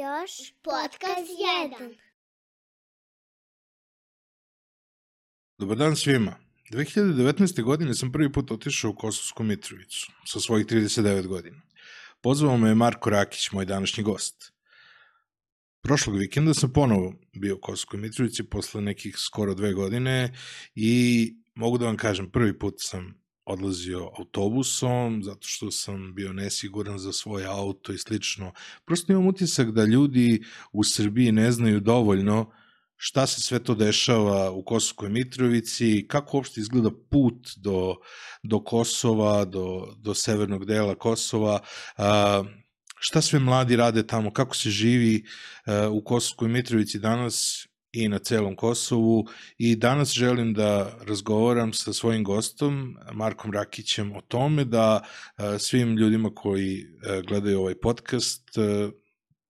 Još podcast 1. Dobar dan svima. 2019. godine sam prvi put otišao u Kosovsku Mitrovicu sa svojih 39 godina. Pozvao me je Marko Rakić, moj današnji gost. Prošlog vikenda sam ponovo bio u Kosovskoj Mitrovici posle nekih skoro dve godine i mogu da vam kažem, prvi put sam odlazio autobusom, zato što sam bio nesiguran za svoj auto i slično. Prosto imam utisak da ljudi u Srbiji ne znaju dovoljno šta se sve to dešava u Kosovskoj Mitrovici, kako uopšte izgleda put do, do Kosova, do, do severnog dela Kosova, a, šta sve mladi rade tamo, kako se živi u Kosovskoj Mitrovici danas i na celom Kosovu i danas želim da razgovaram sa svojim gostom Markom Rakićem o tome da svim ljudima koji gledaju ovaj podcast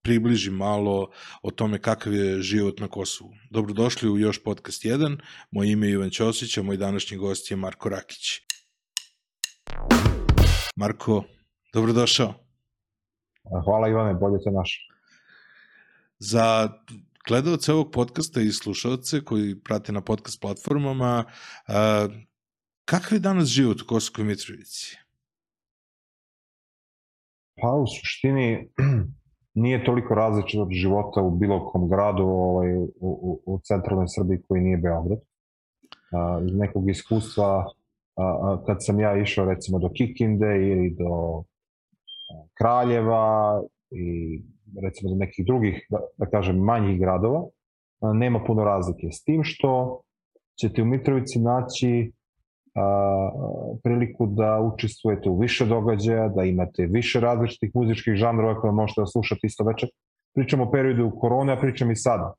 približi malo o tome kakav je život na Kosovu. Dobrodošli u još podcast 1. Moje ime je Ivan Ćosić, a moj današnji gost je Marko Rakić. Marko, dobrodošao. Hvala Ivane, bolje te naš. Za gledalce ovog podcasta i slušalce koji prate na podcast platformama, a, kakav je danas život u Kosovskoj Mitrovici? Pa u suštini nije toliko različit od života u bilo kom gradu ovaj, u, u, u centralnoj Srbiji koji nije Beograd. A, iz nekog iskustva, a, a, kad sam ja išao recimo do Kikinde ili do Kraljeva i recimo do nekih drugih, da, da kažem, manjih gradova, nema puno razlike. S tim što ćete u Mitrovici naći a, priliku da učestvujete u više događaja, da imate više različitih muzičkih žanrova koje možete da slušate isto večer. Pričamo o periodu korone, a pričam i sada.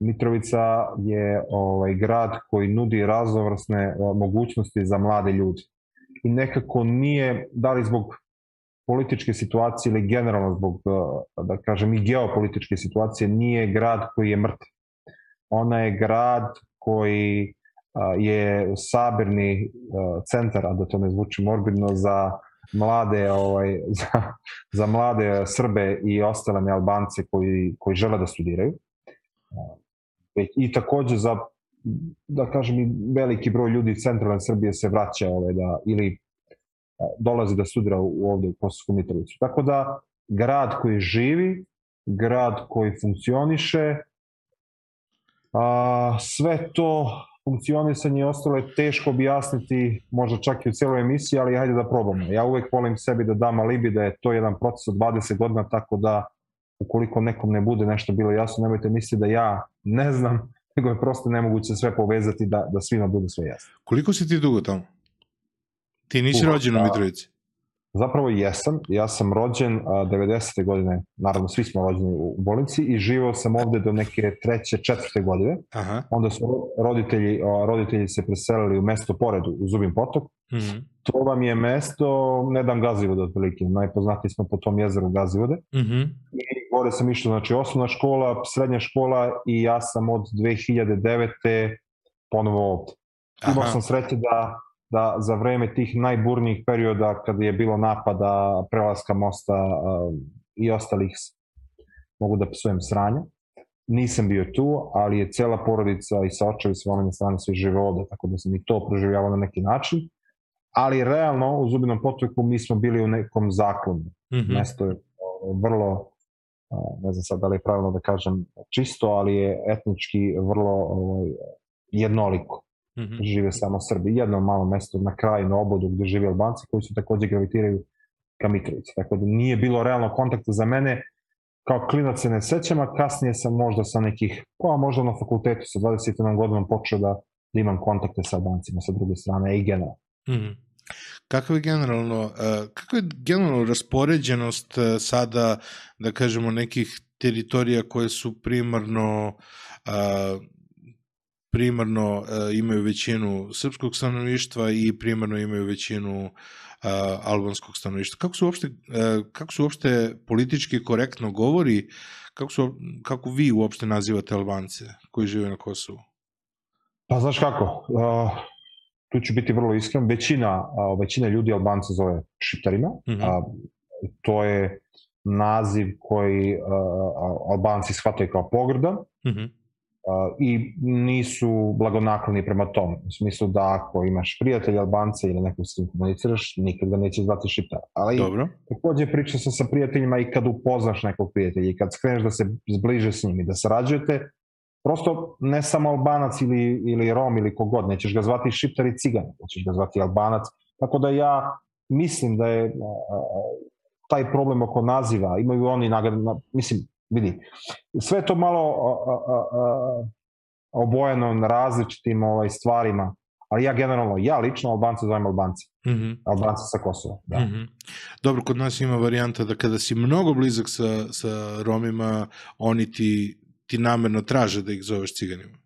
Mitrovica je ovaj, grad koji nudi raznovrsne mogućnosti za mlade ljudi. I nekako nije, da li zbog političke situacije ili generalno zbog, da kažem, i geopolitičke situacije, nije grad koji je mrtav. Ona je grad koji je sabirni centar, a da to ne zvuči morbidno, za mlade ovaj za, za mlade Srbe i ostale Albance koji koji žele da studiraju. I takođe za da kažem i veliki broj ljudi iz centralne Srbije se vraća ovaj da ili dolazi da studira u, ovde u Kosovsku Mitrovicu. Tako da grad koji živi, grad koji funkcioniše, a, sve to funkcionisanje i ostalo je teško objasniti, možda čak i u cijeloj emisiji, ali hajde da probamo. Ja uvek volim sebi da dam alibi da je to jedan proces od 20 godina, tako da ukoliko nekom ne bude nešto bilo jasno, nemojte misliti da ja ne znam, nego je prosto nemoguće sve povezati da, da svima bude sve jasno. Koliko si ti dugo tamo? Ti nisi rođen u Mitrovici? Zapravo jesam. Ja sam rođen a, 90. godine, naravno svi smo rođeni u bolnici i živao sam ovde do neke treće, četvrte godine. Aha. Onda su roditelji, a, roditelji se preselili u mesto poredu, u Zubin potok. Mm -hmm. To vam je mesto, ne dam Gazivode otprilike, najpoznatiji smo po tom jezeru Gazivode. Mm -hmm. I gore sam išao, znači osnovna škola, srednja škola i ja sam od 2009. ponovo ovde. Imao sam sreće da da za vreme tih najburnijih perioda kada je bilo napada, prelaska mosta uh, i ostalih mogu da psujem sranja. Nisam bio tu, ali je cela porodica i sa očevi s volene strane svi žive ovde, tako da sam i to proživljavao na neki način. Ali realno, u Zubinom potoku mi smo bili u nekom zaklonu. Mm -hmm. Mesto je vrlo, ne znam sad da li je pravilno da kažem čisto, ali je etnički vrlo ovaj, jednoliko. Mm -hmm. žive samo Srbi. Jedno malo mesto na kraju, na obodu gde žive Albanci koji su takođe gravitiraju ka Mitrovici. Tako da nije bilo realno kontakta za mene kao klinac se ne sećam, a kasnije sam možda sa nekih, pa možda na fakultetu sa 21 godinom počeo da, da imam kontakte sa Albancima sa druge strane i generalno. Mm -hmm. Kako je generalno, uh, kako je generalno raspoređenost uh, sada, da kažemo, nekih teritorija koje su primarno uh, primarno uh, imaju većinu srpskog stanovništva i primarno imaju većinu uh, albanskog stanovništva. Kako su uopšte, uh, kako su uopšte politički korektno govori, kako, su, kako vi uopšte nazivate Albance koji žive na Kosovu? Pa znaš kako, uh, tu ću biti vrlo iskren, većina, uh, većina ljudi Albance zove šiptarima, mm -hmm. uh, to je naziv koji uh, Albanci shvataju kao pogrdan mm -hmm. I nisu blagonakloni prema tom. U smislu da ako imaš prijatelja Albance ili nekog s kim komuniciraš, nikad ga neće zvati Šiptar. Ali Dobro. takođe pričao sam sa prijateljima i kad upoznaš nekog prijatelja i kad skreneš da se zbliže s njim i da sarađujete, prosto ne samo Albanac ili, ili Rom ili kogod, nećeš ga zvati Šiptar i Cigan, nećeš ga zvati Albanac. Tako da ja mislim da je taj problem oko naziva, imaju oni mislim, vidi, sve to malo a, a, a, obojeno na različitim ovaj, stvarima, ali ja generalno, ja lično Albance zovem Albanci. Mm -hmm. Albanci sa Kosova, da. Mm -hmm. Dobro, kod nas ima varijanta da kada si mnogo blizak sa, sa Romima, oni ti, ti namerno traže da ih zoveš ciganima.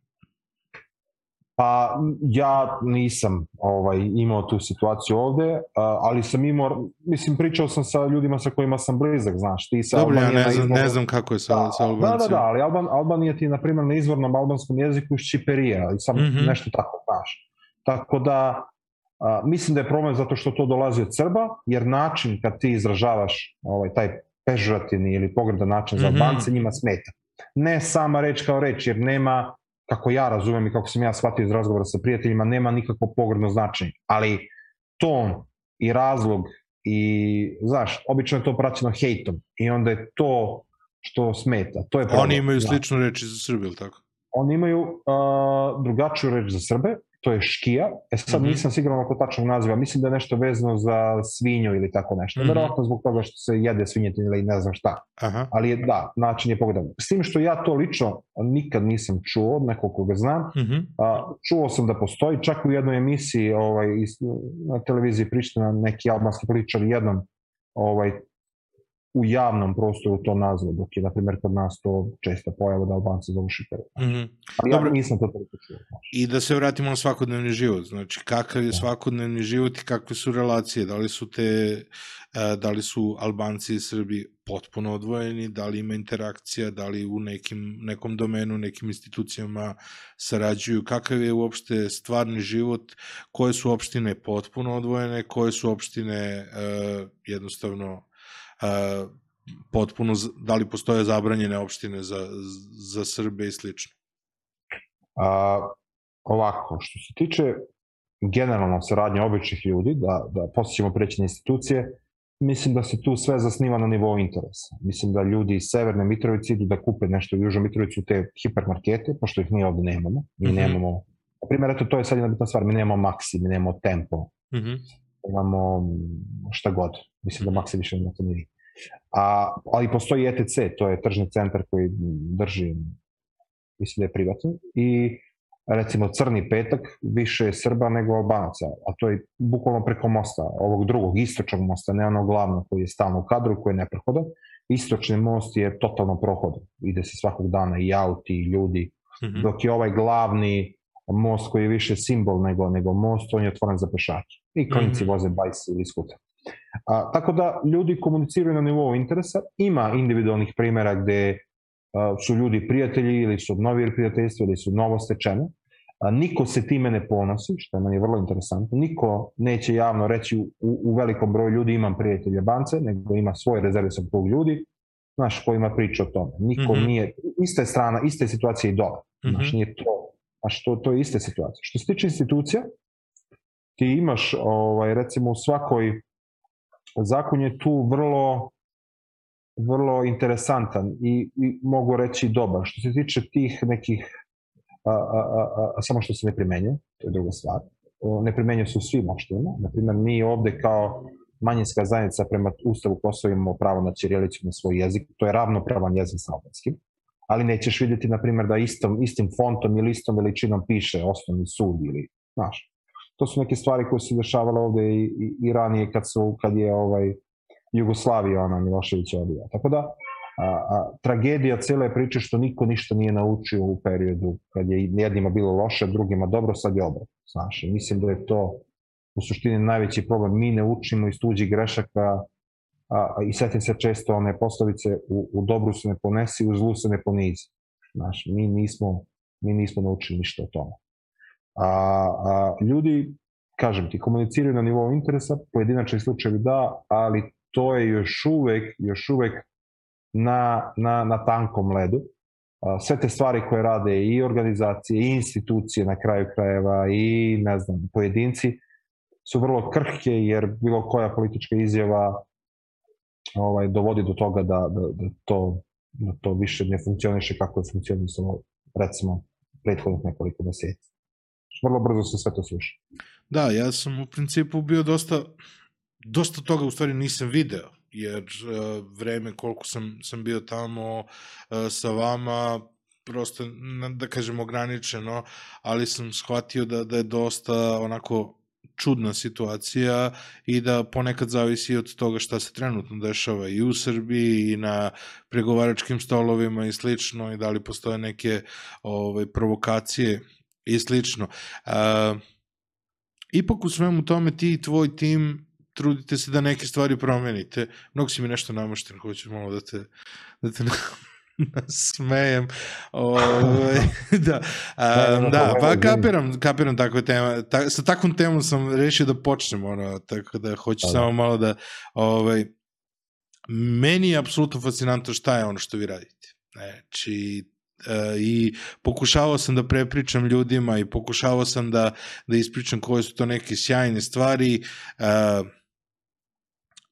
Pa ja nisam ovaj imao tu situaciju ovde, ali sam imao, mislim, pričao sam sa ljudima sa kojima sam blizak, znaš, ti sa Dobro, ja ne znam, ne znam kako je sa, da, sa Albancijom. Da, da, da, ali Alban, Albanija ti, na primjer, na izvornom albanskom jeziku iz Čiperija, ali sam mm -hmm. nešto tako, znaš. Tako da, a, mislim da je problem zato što to dolazi od Srba, jer način kad ti izražavaš ovaj, taj pežurativni ili pogrdan način za mhm. Albance, mm -hmm. njima smeta. Ne sama reč kao reč, jer nema kako ja razumem i kako sam ja shvatio iz razgovora sa prijateljima, nema nikakvo pogredno značenje. Ali ton i razlog i, znaš, obično je to praćeno hejtom i onda je to što smeta. To je problem. Oni imaju sličnu reč za Srbe, ili tako? Oni imaju uh, drugačiju reč za Srbe, to je škija. E sad mm -hmm. nisam siguran oko tačnog naziva, mislim da je nešto vezano za svinju ili tako nešto. Mm -hmm. Verovatno zbog toga što se jede svinjetin ili ne znam šta. Aha. Ali je, da, način je pogledan. S tim što ja to lično nikad nisam čuo od nekog koga znam. Mm -hmm. a, čuo sam da postoji, čak u jednoj emisiji ovaj, na televiziji Priština neki albanski političar jednom ovaj, u javnom prostoru to nazva, dok je, na primjer, kod nas to često pojava da Albanci zovu šipere. Mm -hmm. Ali Dobro. ja nisam to toliko čuo. I da se vratimo na svakodnevni život, znači kakav je da. svakodnevni život i kakve su relacije, da li su te, e, da li su Albanci i Srbi potpuno odvojeni, da li ima interakcija, da li u nekim, nekom domenu, nekim institucijama sarađuju, kakav je uopšte stvarni život, koje su opštine potpuno odvojene, koje su opštine uh, jednostavno potpuno, da li postoje zabranjene opštine za, za Srbe i slično? A, ovako, što se tiče generalno saradnje običnih ljudi, da, da posjećemo prećene institucije, mislim da se tu sve zasniva na nivou interesa. Mislim da ljudi iz Severne Mitrovice idu da kupe nešto u Južnoj Mitrovici u te hipermarkete, pošto ih mi ovde nemamo. Mi mm -hmm. nemamo, na primjer, eto, to je sad jedna bitna stvar, mi nemamo Maxi, mi nemamo Tempo, mm -hmm. imamo šta god. Mislim da Maxi više nema to nije. A, ali postoji ETC, to je tržni centar koji drži, mislim da je privatni, i recimo Crni petak više je Srba nego Albanaca, a to je bukvalno preko mosta, ovog drugog, istočnog mosta, ne ono glavno koji je stalno u kadru, koji je neprohodan. Istočni most je totalno prohodan, ide se svakog dana i auti i ljudi, mm -hmm. dok je ovaj glavni most koji je više simbol nego, nego most, on je otvoren za pešake. I klinci mm -hmm. voze bajs ili skuter. A, tako da ljudi komuniciraju na nivou interesa. Ima individualnih primjera gde a, su ljudi prijatelji ili su obnovili prijateljstvo ili su novo stečene. A, niko se time ne ponosi, što je meni vrlo interesantno. Niko neće javno reći u, u velikom broju ljudi imam prijatelje bance, nego ima svoj rezervisan krug ljudi, znaš, ko ima priča o tome. Niko mm -hmm. nije, ista je strana, ista je situacija i dole. Mm -hmm. Znaš, nije to, znaš, to, to je ista situacija. Što se tiče institucija, ti imaš, ovaj, recimo, u svakoj zakon je tu vrlo vrlo interesantan i, i mogu reći dobar. Što se tiče tih nekih, a, a, a, a, samo što se ne primenjuje, to je druga stvar, ne primenjuje se u svim opštinama. Naprimjer, mi ovde kao manjinska zajednica prema Ustavu Kosova imamo pravo na ćirilicu na svoj jezik, to je ravnopravan jezik sa albanskim, ali nećeš vidjeti, na primjer, da istom, istim fontom ili istom veličinom piše osnovni sud ili, znaš, to su neke stvari koje su dešavale ovde i, i, i ranije kad, su, kad je ovaj, Jugoslavija ona Milošević odija. Tako da, a, a, tragedija cele priče što niko ništa nije naučio u periodu kad je jednima bilo loše, drugima dobro, sad je obrat. Znaš, mislim da je to u suštini najveći problem. Mi ne učimo iz tuđih grešaka a, i setim se često one poslovice u, u dobru se ne ponesi, u zlu se ne ponizi. Znaš, mi nismo, mi nismo naučili ništa o tome. A, a ljudi, kažem ti, komuniciraju na nivou interesa, pojedinačni slučajevi da, ali to je još uvek, još uvek na, na, na tankom ledu. Sve te stvari koje rade i organizacije i institucije na kraju krajeva i ne znam, pojedinci su vrlo krhke jer bilo koja politička izjava ovaj, dovodi do toga da, da, da, to, da to više ne funkcioniše kako je funkcionisalo recimo prethodnih nekoliko meseci. Vrlo brzo se sve to sluša. Da, ja sam u principu bio dosta, dosta toga u stvari nisam video, jer uh, vreme koliko sam, sam bio tamo uh, sa vama, prosto, da kažem, ograničeno, ali sam shvatio da, da je dosta onako čudna situacija i da ponekad zavisi od toga šta se trenutno dešava i u Srbiji i na pregovaračkim stolovima i slično i da li postoje neke ovaj, provokacije i slično. Uh, ipak u svemu tome ti i tvoj tim trudite se da neke stvari promenite. Mnogo si mi nešto namašten, hoću malo da te, da te smejem. Ove, ovaj, da, a, da, pa kapiram, kapiram takve tema. Ta, sa takvom temom sam rešio da počnem, ono, tako da hoću pa, samo malo da, ovaj, meni je apsolutno fascinantno šta je ono što vi radite. Znači, i pokušavao sam da prepričam ljudima i pokušavao sam da, da ispričam koje su to neke sjajne stvari. Uh,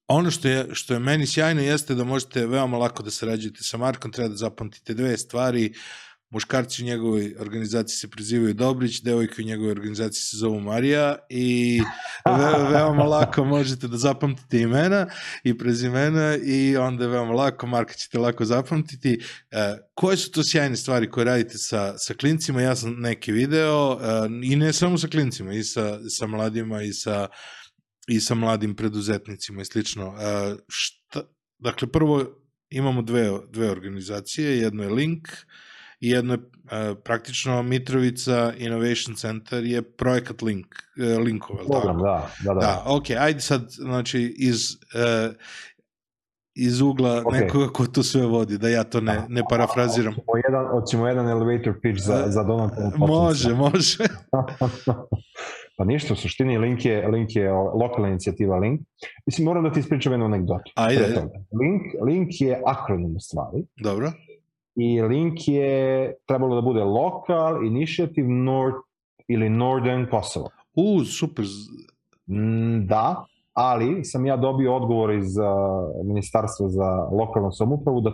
ono što je, što je meni sjajno jeste da možete veoma lako da sarađujete sa Markom, treba da zapamtite dve stvari, muškarci u njegovoj organizaciji se prezivaju Dobrić, devojke u njegovoj organizaciji se zovu Marija i ve, veoma lako možete da zapamtite imena i prezimena i onda veoma lako, Marka ćete lako zapamtiti. E, koje su to sjajne stvari koje radite sa, sa klincima? Ja sam neki video e, i ne samo sa klincima, i sa, sa mladima i sa i sa mladim preduzetnicima i slično. E, šta, dakle, prvo imamo dve, dve organizacije, jedno je Link i jedno je e, praktično Mitrovica Innovation Center je projekat Link, e, linkova. Program, da, da, da. Da, ok, ajde sad, znači, iz, e, iz ugla okay. nekoga ko to sve vodi, da ja to ne, ne parafraziram. Hoćemo jedan, hoćemo jedan elevator pitch za, za Donata. Može, može. Pa ništa, u suštini link je, link je lokalna inicijativa Link. Mislim, moram da ti ispričam jednu anegdotu. Ajde. Link, link je akronim u stvari. Dobro. I Link je trebalo da bude Local Initiative North ili Northern Kosovo. U, super. Mm, da, ali sam ja dobio odgovor iz uh, Ministarstva za lokalnu samupravu da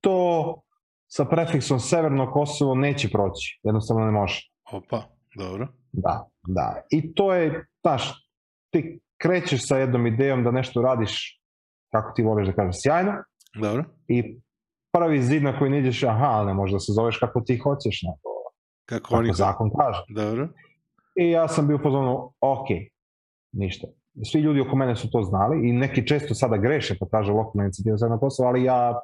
to sa prefiksom Severno Kosovo neće proći. Jednostavno ne može. Opa, dobro. Da, da. I to je, znaš, ti krećeš sa jednom idejom da nešto radiš, kako ti voliš da kažeš, sjajno. Dobro. I prvi zid na koji ne ideš, aha, ali ne možda se zoveš kako ti hoćeš, nego kako, kako oni zakon kaže. Dobro. I ja sam bio pozvano, ok, ništa. Svi ljudi oko mene su to znali i neki često sada greše pa kaže lokalna inicijativa sad na posao, ali ja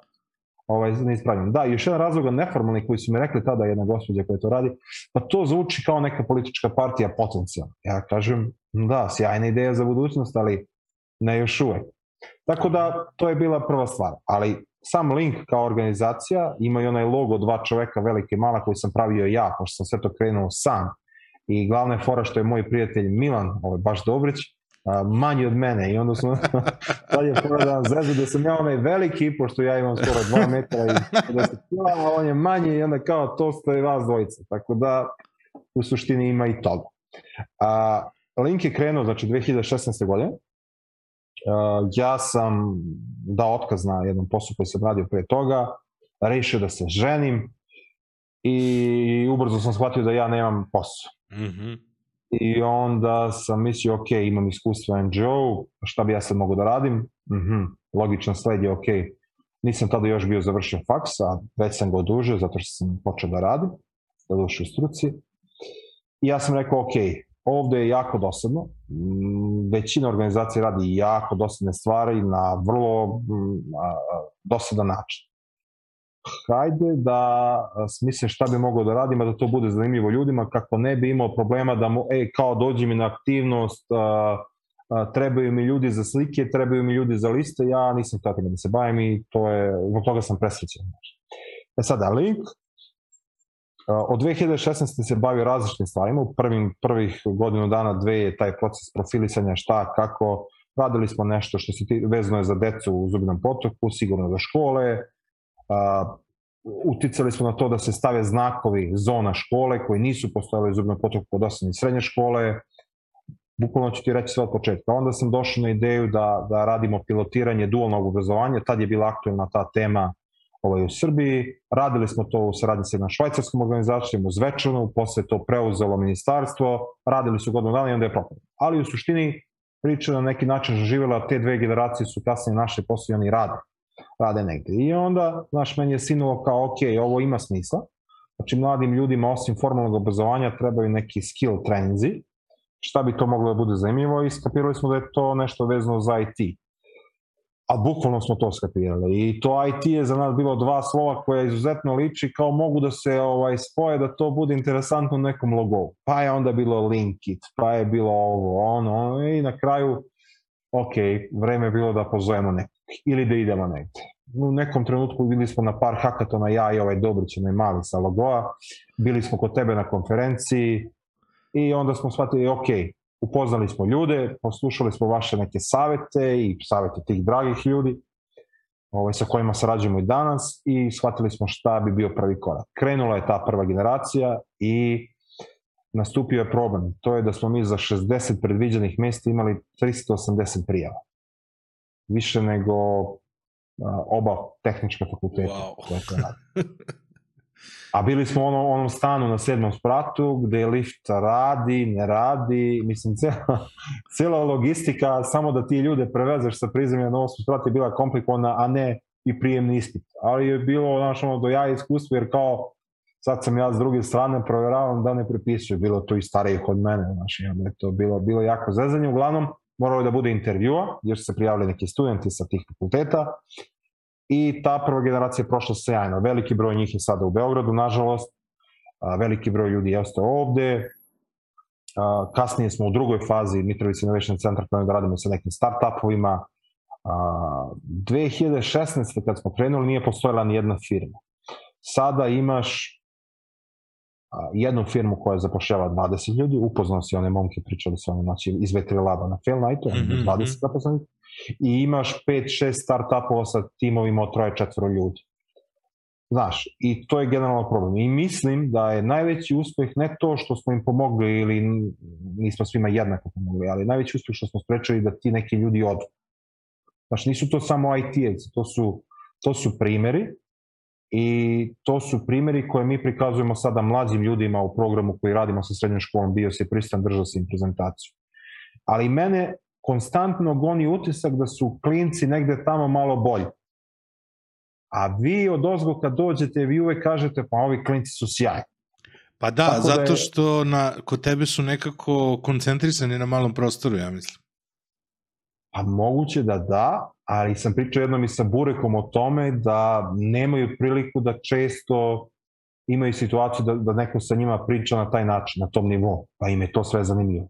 ovaj, ne ispravljam. Da, još jedan razlog neformalni koji su mi rekli tada jedna gospođa koja to radi, pa to zvuči kao neka politička partija potencijalna. Ja kažem, da, sjajna ideja za budućnost, ali ne još uvek. Tako da, to je bila prva stvar. Ali sam Link kao organizacija ima i onaj logo dva čoveka, velike i mala, koji sam pravio ja, pošto sam sve to krenuo sam. I glavna je fora što je moj prijatelj Milan, ovaj, baš Dobrić, manji od mene i onda smo sad je pogledao zezu da sam ja onaj veliki, pošto ja imam skoro 2 metra i 50 kila, a on je manji i onda kao to ste vas dvojica. Tako da u suštini ima i toga. A, Link je krenuo, znači 2016. godine. A, ja sam dao otkaz na jednom poslu koji sam radio pre toga, rešio da se ženim i ubrzo sam shvatio da ja nemam posao. Mm -hmm. I onda sam mislio, ok, imam iskustva NGO, šta bi ja sad mogu da radim? Mm -hmm, logičan sled je, ok, nisam tada još bio završio faks, a već sam ga odužio zato što sam počeo da radim, da duše u struci. I ja sam rekao, ok, ovde je jako dosadno, mm, većina organizacija radi jako dosadne stvari na vrlo mm, dosadan način hajde da smislim šta bi mogao da radim, a da to bude zanimljivo ljudima, kako ne bi imao problema da, mo, e, kao dođi mi na aktivnost, a, a, trebaju mi ljudi za slike, trebaju mi ljudi za liste, ja nisam tako da se bavim i to je, zbog toga sam presrećen. E sada, link, od 2016. se bavio različitim stvarima, u prvim, prvih godinu dana, dve je taj proces profilisanja šta, kako, radili smo nešto što se ti, vezano je za decu u Zubinom potoku, sigurno za škole, uticali smo na to da se stave znakovi zona škole koji nisu postojali u zubnom potoku kod osnovne srednje škole. Bukvalno ću ti reći sve od početka. Onda sam došao na ideju da, da radimo pilotiranje dualnog obrazovanja, tad je bila aktualna ta tema ovaj, u Srbiji. Radili smo to u saradnji sa jednom švajcarskom organizacijom u Zvečanu, posle to preuzelo ministarstvo, radili su godinu dana i onda je propalo. Ali u suštini priča na neki način živjela, te dve generacije su kasnije naše posle i oni rade rade negde. I onda, znaš, meni je sinulo kao, ok, ovo ima smisla. Znači, mladim ljudima, osim formalnog obrazovanja, trebaju neki skill treninzi. Šta bi to moglo da bude zanimljivo i skapirali smo da je to nešto vezano za IT. A bukvalno smo to skapirali. I to IT je za nas bilo dva slova koja izuzetno liči kao mogu da se ovaj spoje da to bude interesantno nekom logovu. Pa je onda bilo Linkit, pa je bilo ovo, ono, i na kraju, ok, vreme je bilo da pozovemo neko ili da idemo negde. U nekom trenutku bili smo na par hakatona, ja i ovaj Dobrić, onaj mali sa logoa, bili smo kod tebe na konferenciji i onda smo shvatili, ok, upoznali smo ljude, poslušali smo vaše neke savete i savete tih dragih ljudi ovaj, sa kojima sarađujemo i danas i shvatili smo šta bi bio prvi korak. Krenula je ta prva generacija i nastupio je problem. To je da smo mi za 60 predviđenih mesta imali 380 prijava više nego oba tehnička fakulteta. Wow. A bili smo u onom, onom stanu na sedmom spratu gde lift radi, ne radi, mislim, cela, cela logistika, samo da ti ljude prevezeš sa prizemlja na osmom spratu je bila komplikovana, a ne i prijemni ispit. Ali je bilo, znaš, ono, do ja iskustvo, jer kao, sad sam ja s druge strane, provjeravam da ne prepisuju, bilo to i starijih od mene, znaš, je to bilo, bilo jako zezanje. Uglavnom, moralo je da bude intervjua, jer su se prijavili neki studenti sa tih fakulteta i ta prva generacija je prošla sjajno. Veliki broj njih je sada u Beogradu, nažalost, veliki broj ljudi je ostao ovde, kasnije smo u drugoj fazi Mitrovica Innovation Center koji da radimo sa nekim startupovima. 2016. kad smo krenuli nije postojala ni jedna firma. Sada imaš jednu firmu koja zapošljava 20 ljudi, upoznao si one momke, pričali su one znači, iz Vetri Laba na Fail Nightu, mm -hmm. 20 mhm. zaposlenih, i imaš 5-6 startupova sa timovima od troje četvoro ljudi. Znaš, i to je generalno problem. I mislim da je najveći uspeh ne to što smo im pomogli ili nismo svima jednako pomogli, ali najveći uspeh što smo sprečali da ti neki ljudi odu. Znaš, nisu to samo IT-evci, to su, to su primeri i to su primjeri koje mi prikazujemo sada mlađim ljudima u programu koji radimo sa srednjom školom, bio se pristan, držao se im prezentaciju. Ali mene konstantno goni utisak da su klinci negde tamo malo bolji. A vi od ozgo kad dođete, vi uvek kažete, pa ovi klinci su sjajni. Pa da, Tako zato da je... što na, kod tebe su nekako koncentrisani na malom prostoru, ja mislim. Pa moguće da da, ali sam pričao jednom i sa Burekom o tome da nemaju priliku da često imaju situaciju da, da neko sa njima priča na taj način, na tom nivou, pa im je to sve zanimljivo.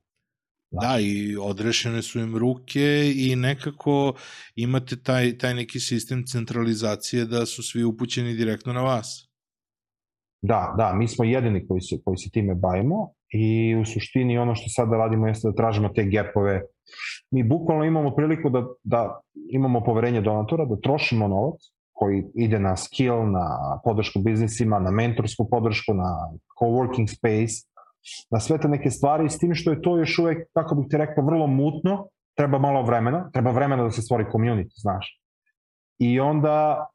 Da, da i odrešene su im ruke i nekako imate taj, taj neki sistem centralizacije da su svi upućeni direktno na vas. Da, da, mi smo jedini koji se, koji se time bavimo i u suštini ono što sada radimo jeste da tražimo te gapove. Mi bukvalno imamo priliku da, da imamo poverenje donatora, da trošimo novac koji ide na skill, na podršku biznisima, na mentorsku podršku, na coworking space, na sve te neke stvari, s tim što je to još uvek, kako bih ti rekao, vrlo mutno, treba malo vremena, treba vremena da se stvori community, znaš. I onda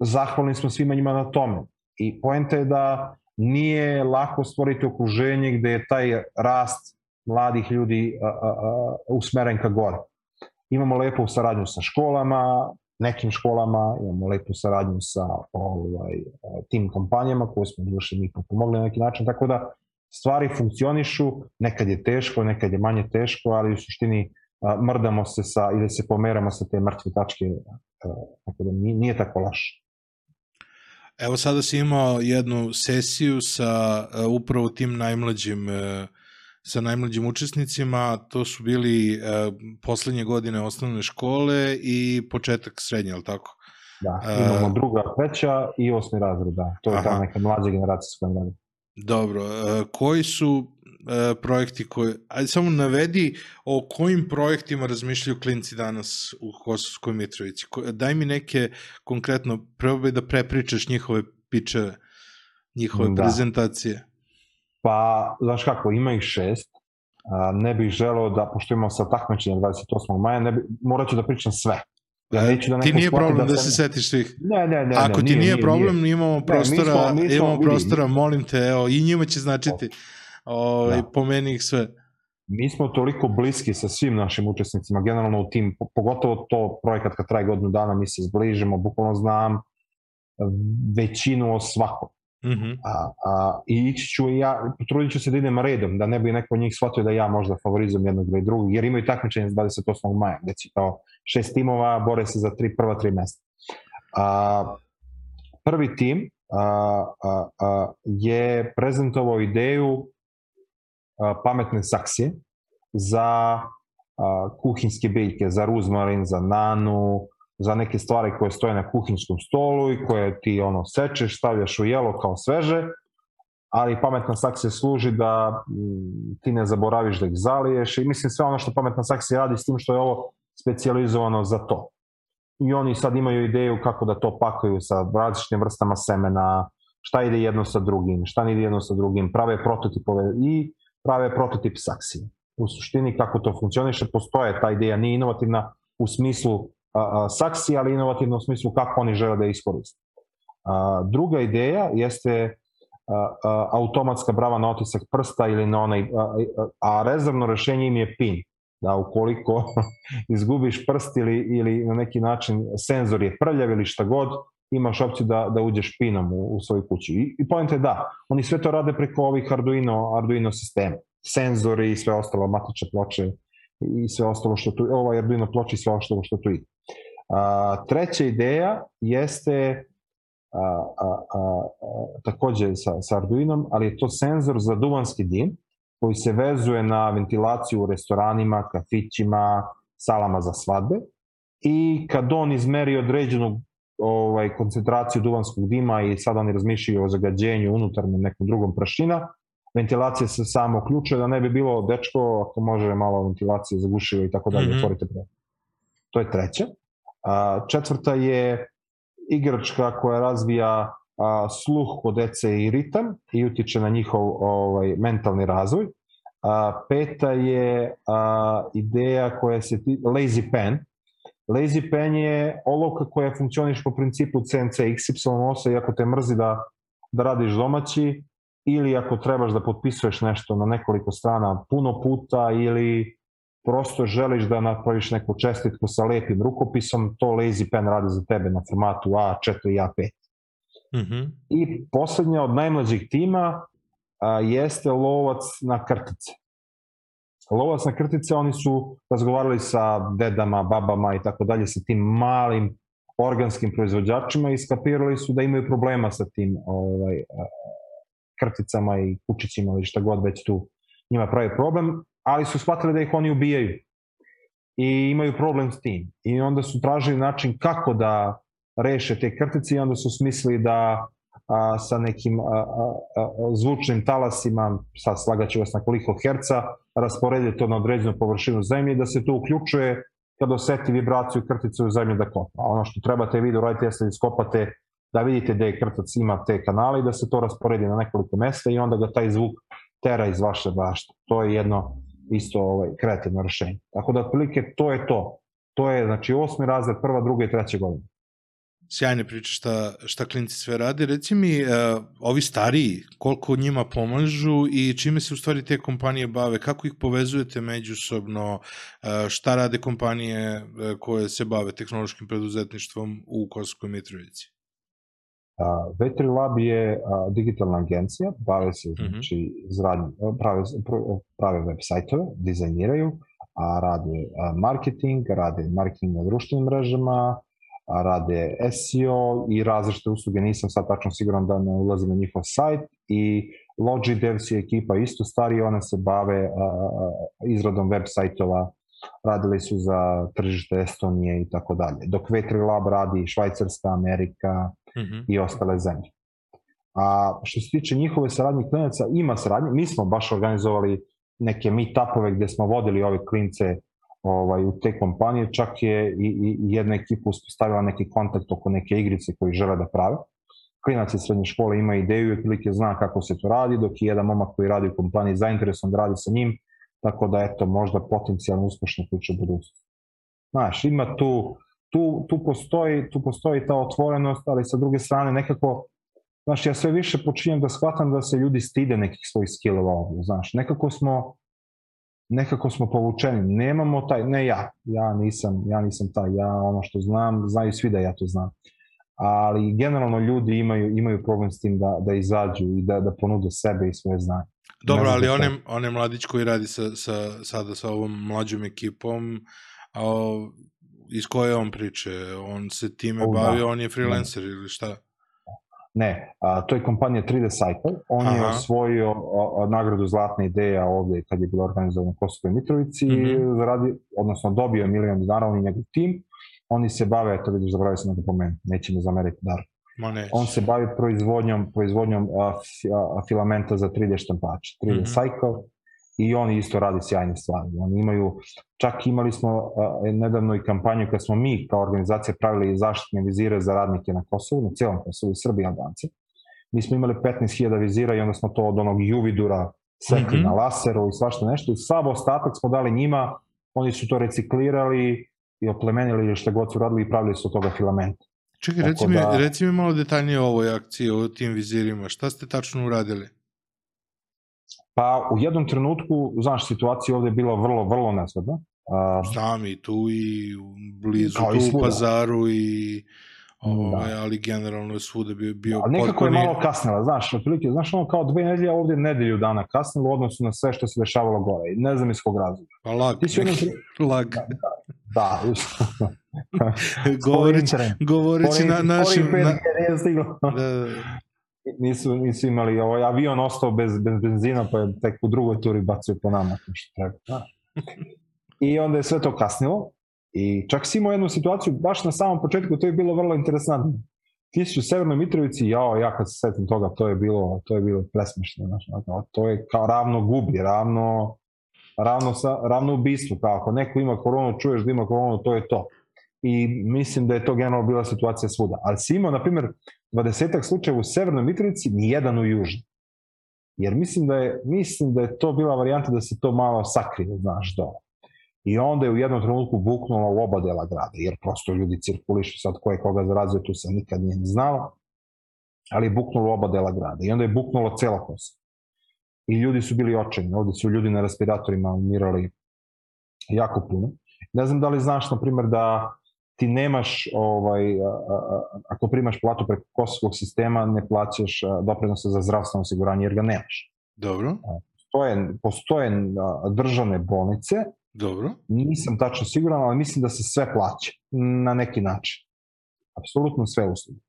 zahvalni smo svima njima na tome. I poenta je da nije lako stvoriti okruženje gde je taj rast mladih ljudi a, a, a, usmeren ka gore. Imamo lepu saradnju sa školama, nekim školama, imamo lepu saradnju sa ovaj, tim kompanijama koje smo duše njih pomogli na neki način, tako da stvari funkcionišu, nekad je teško, nekad je manje teško, ali u suštini mrdamo se sa, ili se pomeramo sa te mrtve tačke, tako da nije, nije tako laš. Evo sada si imao jednu sesiju sa upravo tim najmlađim uh, sa najmlađim učesnicima, to su bili uh, poslednje godine osnovne škole i početak srednje, ali tako? Da, imamo uh, druga, treća i osmi razred, da. To je aha. ta neka mlađa generacija s kojom radim. Dobro, uh, koji su projekti koje, ajde samo navedi o kojim projektima razmišljaju klinci danas u Kosovskoj Mitrovici. Daj mi neke konkretno, probaj da prepričaš njihove pičeve, njihove da. prezentacije. Pa, znaš kako, ima ih šest, ne bih želeo da, pošto imamo sa takmičenja 28. maja, ne bi, morat ću da pričam sve. Ja da ti nije problem da, da se setiš svih. Ne, ne, ne. Ako ne, ti nije, nije problem, nije. imamo prostora, ne, mi smo, mi smo, imamo vidi, prostora, molim te, evo, i njima će značiti. Ovaj, da. pomeni ih sve. Mi smo toliko bliski sa svim našim učesnicima, generalno u tim, pogotovo to projekat kad traje godinu dana, mi se zbližimo, bukvalno znam većinu o svakom. -hmm. a, a, I ići ću i ja, potrudit ću se da idem redom, da ne bi neko od njih shvatio da ja možda favorizujem jednog ili drugog, jer imaju takmičenje 28. maja, gde će kao šest timova bore se za tri, prva tri mesta. A, prvi tim a, a, a, je prezentovao ideju pametne saksije za kuhinske biljke, za ruzmarin, za nanu, za neke stvari koje stoje na kuhinskom stolu i koje ti ono sečeš, stavljaš u jelo kao sveže, ali pametna saksija služi da m, ti ne zaboraviš da ih zaliješ i mislim sve ono što pametna saksija radi s tim što je ovo specijalizovano za to. I oni sad imaju ideju kako da to pakuju sa različitim vrstama semena, šta ide jedno sa drugim, šta ne ide jedno sa drugim, prave prototipove i prave prototip saksije. U suštini kako to funkcioniše, postoje ta ideja, nije inovativna u smislu saksije, ali inovativna u smislu kako oni žele da iskoriste. Druga ideja jeste automatska brava na otisak prsta ili na onaj, a, rezervno rešenje im je PIN da ukoliko izgubiš prst ili, ili na neki način senzor je prljav ili šta god, imaš opciju da, da uđeš pinom u, u svoju kuću. I, i point je da, oni sve to rade preko ovih Arduino, Arduino sistema. Senzori i sve ostalo, matične ploče i sve ostalo što tu, ovaj Arduino ploče i sve ostalo što tu ide. A, treća ideja jeste a, a, a, a, takođe sa, sa Arduinom, ali je to senzor za duvanski dim, koji se vezuje na ventilaciju u restoranima, kafićima, salama za svadbe i kad on izmeri određenu ovaj, koncentraciju duvanskog dima i sad oni razmišljaju o zagađenju unutarnjem nekom drugom prašina, ventilacija se samo uključuje da ne bi bilo dečko, ako može malo ventilacije zagušivo i tako dalje, mm -hmm. otvorite pre. To je treća. A, četvrta je igračka koja razvija a, sluh kod dece i ritam i utiče na njihov ovaj, mentalni razvoj. A, peta je a, ideja koja se ti, Lazy Pen. Lazy Pen je olovka koja funkcioniš po principu CNC XY8 i ako te mrzi da, da radiš domaći ili ako trebaš da potpisuješ nešto na nekoliko strana puno puta ili prosto želiš da napraviš neku čestitku sa lepim rukopisom, to Lazy Pen radi za tebe na formatu A4 i A5. Mm -hmm. I poslednja od najmlađih tima a, jeste lovac na krtice. Lovac na krtice, oni su razgovarali sa dedama, babama i tako dalje, sa tim malim organskim proizvođačima i skapirali su da imaju problema sa tim ovaj, krticama i kučićima ili šta god već tu njima pravi problem, ali su shvatili da ih oni ubijaju i imaju problem s tim. I onda su tražili način kako da reše te krtice i onda su smislili da a, sa nekim a, a, a, zvučnim talasima, sad slagaću vas na koliko herca, rasporedi to na određenu površinu zemlje da se to uključuje kad oseti vibraciju krtice u zemlji da kopa. A ono što trebate vi da uradite jeste da iskopate da vidite da je krtac ima te kanale i da se to rasporedi na nekoliko mesta i onda ga taj zvuk tera iz vaše bašte. To je jedno isto ovaj, kreativno rešenje. Tako da otprilike to je to. To je znači osmi razred, prva, druga i treća godina. Sjajne priče šta, šta klinci sve rade. Reci mi, uh, ovi stariji, koliko njima pomažu i čime se u stvari te kompanije bave, kako ih povezujete međusobno, uh, šta rade kompanije uh, koje se bave tehnološkim preduzetništvom u Kosovskoj Mitrovici? Uh, Vetri Lab je uh, digitalna agencija, bave se mhm. znači, -hmm. prave, prave web sajtove, dizajniraju, a rade uh, marketing, rade marketing na društvenim mrežama, a rade SEO i različite usluge, nisam sad tačno siguran da ne ulazim na njihov sajt i Logi Devs je ekipa isto stari, ona se bave izradom web sajtova, radili su za tržište Estonije i tako dalje. Dok Vetri Lab radi Švajcarska, Amerika mm -hmm. i ostale zemlje. A što se tiče njihove saradnje klinaca, ima saradnje. Mi smo baš organizovali neke meetupove gde smo vodili ove klince ovaj, u te kompanije, čak je i, i jedna ekipa uspostavila neki kontakt oko neke igrice koji žele da prave. Klinac iz srednje škole ima ideju i otprilike zna kako se to radi, dok je jedan momak koji radi u kompaniji zainteresovan da radi sa njim, tako da eto, možda potencijalno uspešna priča budućnosti. Znaš, ima tu, tu, tu, postoji, tu postoji ta otvorenost, ali sa druge strane nekako, znaš, ja sve više počinjem da shvatam da se ljudi stide nekih svojih skillova ovdje, znaš, nekako smo, nekako smo povučeni, nemamo taj, ne ja, ja nisam, ja nisam taj, ja ono što znam, znaju svi da ja to znam, ali generalno ljudi imaju, imaju problem s tim da, da izađu i da, da ponude sebe i svoje znanje. Dobro, ali je, on je mladić koji radi sa, sa, sada sa ovom mlađom ekipom, a iz koje on priče? On se time oh, bavi, da. on je freelancer ne. ili šta? Ne, a, to je kompanija 3D Cycle. On Aha. je osvojio a, a, nagradu Zlatna ideja ovde kad je bilo organizovano u Kosovoj Mitrovici mm -hmm. zaradi, odnosno dobio milion dinara, on i njegov tim. Oni se bave, to vidiš, zaboravio sam da pomenem, neće mi zameriti dar. Ma On se bavi proizvodnjom, proizvodnjom a, a, filamenta za 3D štampače. 3D mm -hmm. Cycle i oni isto radi sjajne stvari. Oni imaju, čak imali smo uh, nedavno i kampanju kad smo mi kao organizacija pravili zaštitne vizire za radnike na Kosovu, na cijelom Kosovu, i Srbiji i Albance. Mi smo imali 15.000 vizira i onda smo to od onog Juvidura sekli mm -hmm. na laseru i svašta nešto i sav ostatak smo dali njima, oni su to reciklirali i oplemenili ili šta god su radili i pravili su od toga filament. Čekaj, reci, mi, da... reci mi malo detaljnije o ovoj akciji, o tim vizirima. Šta ste tačno uradili? Pa u jednom trenutku, znaš, situacija ovde je bila vrlo, vrlo nezgodna. Uh, Znam i tu i blizu tu u pazaru i ovaj, da. ali generalno je svuda bio, bio Ali nekako potpuni... je malo kasnila, znaš, otprilike, znaš ono kao dve nedelje ovde nedelju dana kasnilo u odnosu na sve što se dešavalo gore i ne znam iz kog razloga. Pa lag, Ti si jednom... lag. Da, da. da. govoreći, govoreći na našim... Na... Da, da, nisu, nisu imali, ovaj avion ostao bez, bez benzina, pa je tek u drugoj turi bacio po nama, što treba. Da. I onda je sve to kasnilo i čak si imao jednu situaciju, baš na samom početku, to je bilo vrlo interesantno. Ti si u Severnoj Mitrovici, jao, ja kad se setim toga, to je bilo, to je bilo presmešno, znači, to je kao ravno gubi, ravno, ravno, sa, ravno ubistvu, kao ako neko ima koronu, čuješ da ima koronu, to je to. I mislim da je to generalno bila situacija svuda. Ali si imao, na primjer, 20 slučajeva u Severnoj Mitrovici, ni jedan u Južnoj. Jer mislim da je, mislim da je to bila varijanta da se to malo sakrije, znaš, dole. I onda je u jednom trenutku buknula u oba dela grada, jer prosto ljudi cirkulišu sad ko je koga zarazio, tu se nikad nije ni znalo, ali je buknulo u oba dela grada. I onda je buknulo cela kosa. I ljudi su bili očajni, ovde su ljudi na respiratorima umirali jako puno. Ne znam da li znaš, na primjer, da ti nemaš, ovaj, ako primaš platu preko kosovskog sistema, ne plaćaš doprinose za zdravstveno osiguranje jer ga nemaš. Dobro. Postoje, postoje državne bolnice, Dobro. Nisam tačno siguran, ali mislim da se sve plaća na neki način. Apsolutno sve usluge.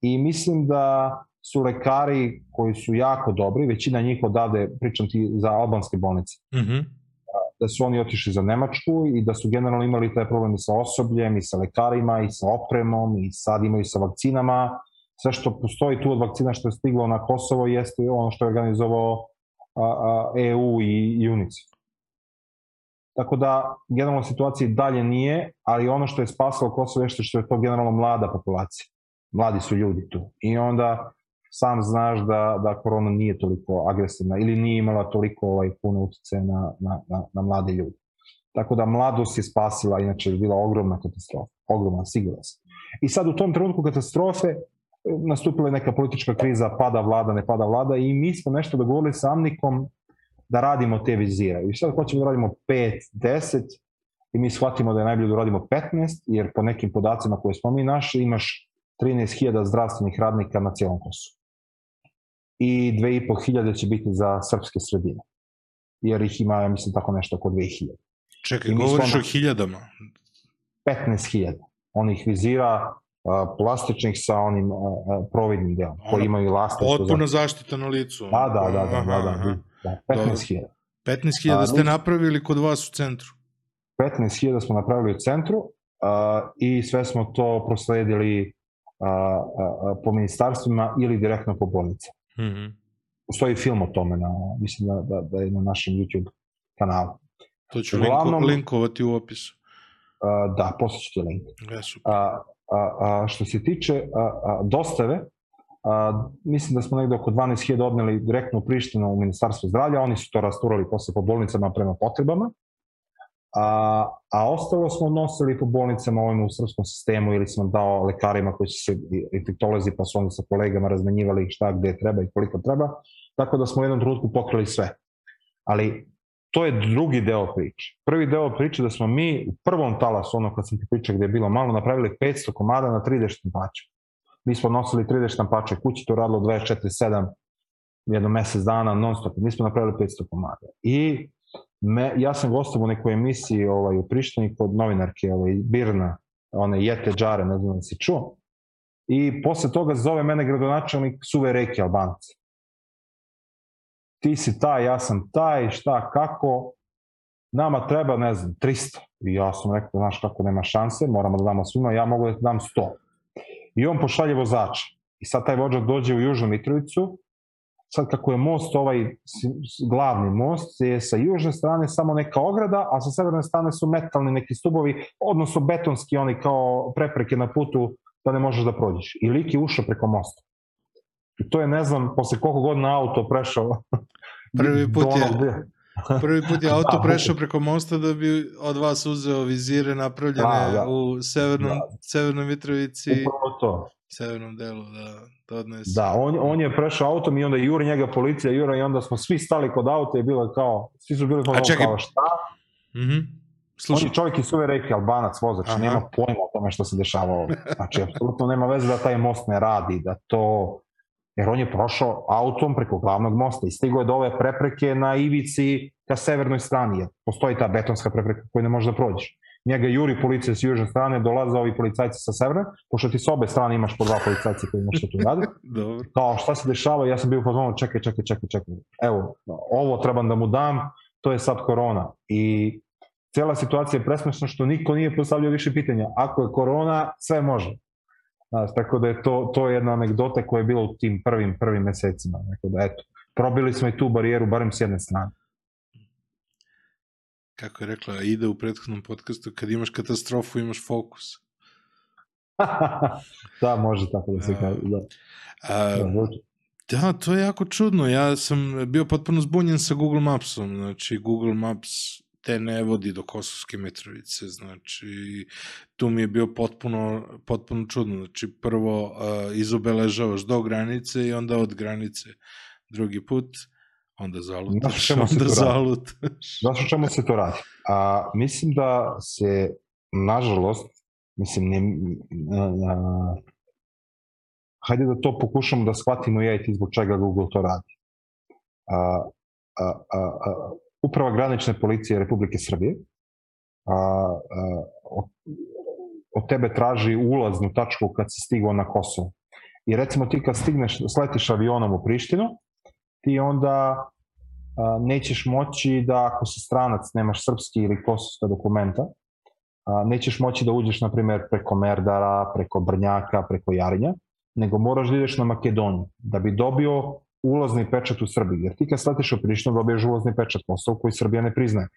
I mislim da su lekari koji su jako dobri, većina njih odavde, pričam ti za albanske bolnice, mm -hmm da su oni otišli za Nemačku i da su generalno imali taj problem i sa osobljem, i sa lekarima, i sa opremom, i sad imaju sa vakcinama. Sve što postoji tu od vakcina što je stiglo na Kosovo jeste ono što je organizovao EU i UNICEF. Tako da, generalno situacija dalje nije, ali ono što je spasalo Kosovo je što je to generalno mlada populacija. Mladi su ljudi tu. I onda sam znaš da, da korona nije toliko agresivna ili nije imala toliko ovaj, puno utjecaje na, na, na, na mlade ljude. Tako da mladost je spasila, inače je bila ogromna katastrofa, ogromna, sigurno sam. I sad u tom trenutku katastrofe nastupila je neka politička kriza, pada vlada, ne pada vlada i mi smo nešto dogovorili sa Amnikom da radimo te vizire. I sad hoćemo da radimo 5, 10 i mi shvatimo da je najbolje da radimo 15, jer po nekim podacima koje smo mi našli imaš 13.000 zdravstvenih radnika na cijelom Kosovu i 2.500 će biti za srpske sredine. Jer ih ima, ja mislim, tako nešto oko 2.000. Čekaj, govoriš o hiljadama? 15.000. On ih vizira uh, plastičnih sa onim uh, providnim delom, ono, koji imaju elastiku. Potpuno za... zaštita na licu. Da, da, da, da, da, da, da 15.000. 15.000 ste napravili kod vas u centru? 15.000 smo napravili u centru uh, i sve smo to prosledili a, a, po ministarstvima ili direktno po bolnice. Mm -hmm. Postoji film o tome, na, mislim da, da, da je na našem YouTube kanalu. To ću Uglavnom, linkovati u opisu. A, da, posle ću ti link. Ja, a, a, a, što se tiče a, a, dostave, a, mislim da smo negde oko 12.000 odneli direktno u Prištinu u Ministarstvo zdravlja, oni su to rasturali posle po bolnicama prema potrebama, a, a ostalo smo nosili po bolnicama ovim u srpskom sistemu ili smo dao lekarima koji su se infektolozi pa su oni sa kolegama razmenjivali šta gde treba i koliko treba, tako da smo u jednom trenutku pokrili sve. Ali to je drugi deo priče. Prvi deo priče da smo mi u prvom talasu, ono kad sam ti pričao gde je bilo malo, napravili 500 komada na 3D štampača. Mi smo nosili 3D štampače kući, to radilo 24-7, jedno mesec dana non stop. Mi smo napravili 500 komada. I me, ja sam gostom u nekoj emisiji ovaj, u Prištini kod novinarke ovaj, Birna, one Jete Džare, ne znam da si čuo. I posle toga zove mene gradonačelnik suve reke Albanci. Ti si taj, ja sam taj, šta, kako, nama treba, ne znam, 300. I ja sam rekao, znaš kako nema šanse, moramo da damo svima, ja mogu da dam 100. I on pošalje vozača. I sad taj vođa dođe u Južnu Mitrovicu sad kako je most ovaj glavni most je sa južne strane samo neka ograda, a sa severne strane su metalni neki stubovi, odnosno betonski oni kao prepreke na putu da ne možeš da prođeš. I lik je ušao preko mosta. I to je, ne znam, posle koliko godina auto prešao. Prvi put je, prvi put je auto da, prešao preko mosta da bi od vas uzeo vizire napravljene da, da. u severnom, da. severnoj Mitrovici. Upravo to severnom delu da, da odnese. Da, on, on je prešao autom i onda juri njega policija, jura i onda smo svi stali kod auta i bilo kao, svi su bili kao, čekaj. kao šta? Mhm. Mm Slušaj. On je čovjek iz suve reke, albanac, vozač, Aha. nema pojma o tome što se dešava ovdje. Znači, apsolutno nema veze da taj most ne radi, da to... Jer on je prošao autom preko glavnog mosta i stigo je do ove prepreke na ivici ka severnoj strani, jer postoji ta betonska prepreka koju ne možeš da prođeš njega juri policija sa južne strane, dolaze ovi policajci sa severne, pošto ti s obe strane imaš po dva policajca koji nešto tu radi. Dobro. Kao šta se dešava, ja sam bio fazonu, čekaj, čekaj, čekaj, čekaj. Evo, ovo trebam da mu dam, to je sad korona. I cela situacija je presmešna što niko nije postavljao više pitanja. Ako je korona, sve može. Znaš, tako da je to, to je jedna anegdota koja je bila u tim prvim, prvim mesecima. Tako da, eto, probili smo i tu barijeru, barem s jedne strane kako je rekla, ide u prethodnom podcastu, kad imaš katastrofu, imaš fokus. da, može tako da se kaže, da. A, da, da, to je jako čudno. Ja sam bio potpuno zbunjen sa Google Mapsom. Znači, Google Maps te ne vodi do Kosovske Mitrovice, znači tu mi je bio potpuno, potpuno čudno, znači prvo uh, izobeležavaš do granice i onda od granice drugi put, onda zalutaš, onda zalutaš. Znaš o čemu se to radi? A, mislim da se, nažalost, mislim, ne, a, a, hajde da to pokušamo da shvatimo ja i ti zbog čega Google to radi. A, a, a, a, uprava granične policije Republike Srbije a, a, od, od tebe traži ulaznu tačku kad si stigao na Kosovo. I recimo ti kad stigneš, sletiš avionom u Prištinu, ti onda a, nećeš moći da ako si stranac, nemaš srpski ili kosovska dokumenta, a, nećeš moći da uđeš, na primjer, preko Merdara, preko Brnjaka, preko Jarinja, nego moraš da ideš na Makedoniju da bi dobio ulazni pečat u Srbiji. Jer ti kad sletiš u Prištinu dobiješ ulazni pečat Kosovo koji Srbija ne priznaje.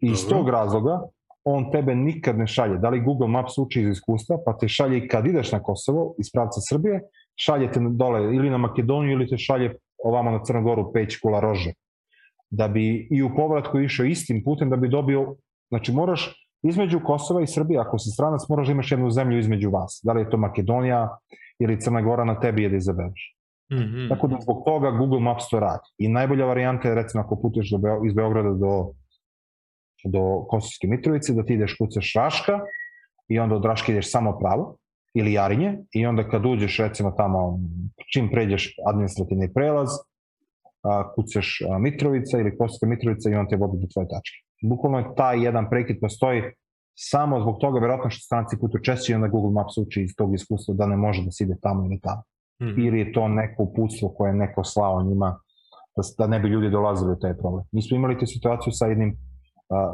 I iz tog razloga on tebe nikad ne šalje. Da li Google Maps uči iz iskustva, pa te šalje i kad ideš na Kosovo iz pravca Srbije, šalje te dole ili na Makedoniju ili te šalje ovamo na Crnogoru, Peć, Kula, Rože da bi i u povratku išao istim putem da bi dobio, znači moraš između Kosova i Srbije, ako si stranac, moraš da imaš jednu zemlju između vas. Da li je to Makedonija ili Crna Gora, na tebi je da izabereš. Mm -hmm. Tako da zbog toga Google Maps to radi. I najbolja varijanta je recimo ako putuješ do Beo, iz Beograda do, do Kosovske Mitrovice, da ti ideš kucaš Raška i onda od Raške ideš samo pravo ili Jarinje i onda kad uđeš recimo tamo čim pređeš administrativni prelaz, a, kucaš a, Mitrovica ili Kosovska Mitrovica i on te vodi do tvoje tačke. Bukvalno je taj jedan prekid postoji samo zbog toga, verovatno što stranci putu češće i onda Google Maps uči iz tog iskustva da ne može da se ide tamo ili tamo. Mm. Ili je to neko uputstvo koje je neko slao njima da, da ne bi ljudi dolazili u taj problem. Mi smo imali tu situaciju sa jednim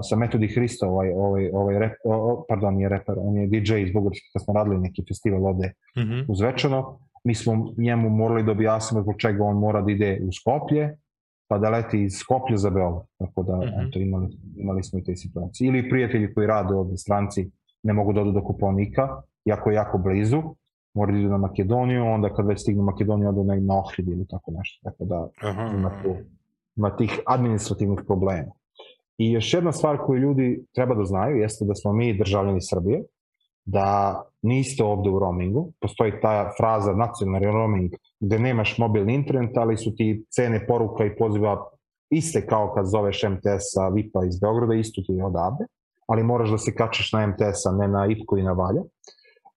sa Metodi Hristo, ovaj, ovaj, ovaj rep, o, pardon, nije reper, on je DJ iz Bugarske, kad smo radili neki festival ovde mm -hmm. uz Večano, mi smo njemu morali da objasnimo zbog čega on mora da ide u Skoplje, pa da leti iz Skoplja za Beograd. Tako da, mm -hmm. eto, imali, imali smo i te situacije. Ili prijatelji koji rade ovde, stranci, ne mogu da odu do Kuponika, jako jako blizu, moraju da idu na Makedoniju, onda kad već stignu Makedoniju, odu na, na Ohrid ili tako nešto. Tako da, Aha. ima, tu, ima tih administrativnih problema. I još jedna stvar koju ljudi treba da znaju jeste da smo mi državljani Srbije, da niste ovde u roamingu, postoji ta fraza nacionalni roaming gde nemaš mobilni internet, ali su ti cene poruka i poziva iste kao kad zoveš MTS-a VIP-a iz Beograda, isto ti je odavde, ali moraš da se kačeš na MTS-a, ne na IPKO i na Valja.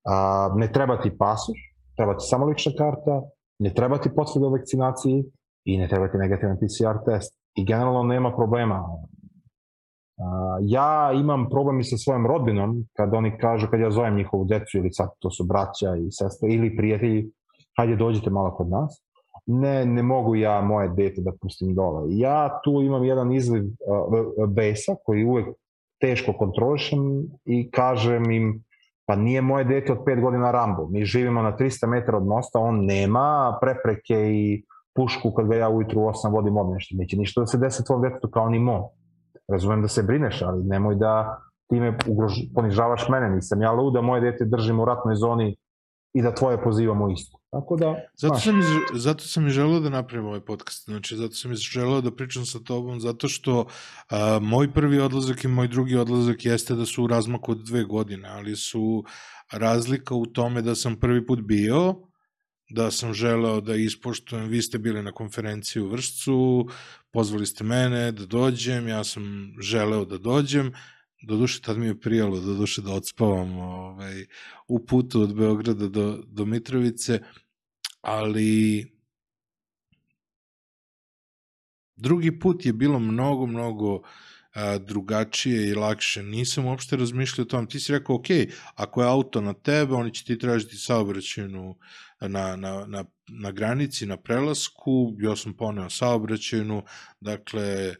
A, ne treba ti pasoš, treba ti samo lična karta, ne treba ti potvrda o vakcinaciji i ne treba ti negativan PCR test. I generalno nema problema ja imam problem i sa svojom rodbinom, kad oni kažu, kad ja zovem njihovu decu ili sad to su braća i sestre ili prijatelji, hajde dođite malo kod nas. Ne, ne mogu ja moje dete da pustim dole. Ja tu imam jedan izliv uh, besa koji uvek teško kontrolišem i kažem im, pa nije moje dete od 5 godina Rambo. Mi živimo na 300 metara od mosta, on nema prepreke i pušku kad ga ja ujutru u 8 vodim odnešta. Neće ništa da se desi tvom detetu kao ni mom razumem da se brineš, ali nemoj da time ugrož, ponižavaš mene, nisam ja luda, moje dete držimo u ratnoj zoni i da tvoje pozivamo isto. Tako da, zato sam, iz, zato sam i želeo da napravim ovaj podcast, znači zato sam i želeo da pričam sa tobom, zato što a, moj prvi odlazak i moj drugi odlazak jeste da su u razmaku od dve godine, ali su razlika u tome da sam prvi put bio, da sam želeo da ispoštujem, vi ste bili na konferenciji u Vršcu, pozvali ste mene da dođem, ja sam želeo da dođem, do duše tad mi je prijalo, do duše da odspavam ovaj, u putu od Beograda do, do Mitrovice, ali drugi put je bilo mnogo, mnogo a, drugačije i lakše. Nisam uopšte razmišljao o tom. Ti si rekao, ok, ako je auto na tebe, oni će ti tražiti saobraćajnu na, na, na, na granici, na prelasku, ja sam poneo saobraćajnu, dakle,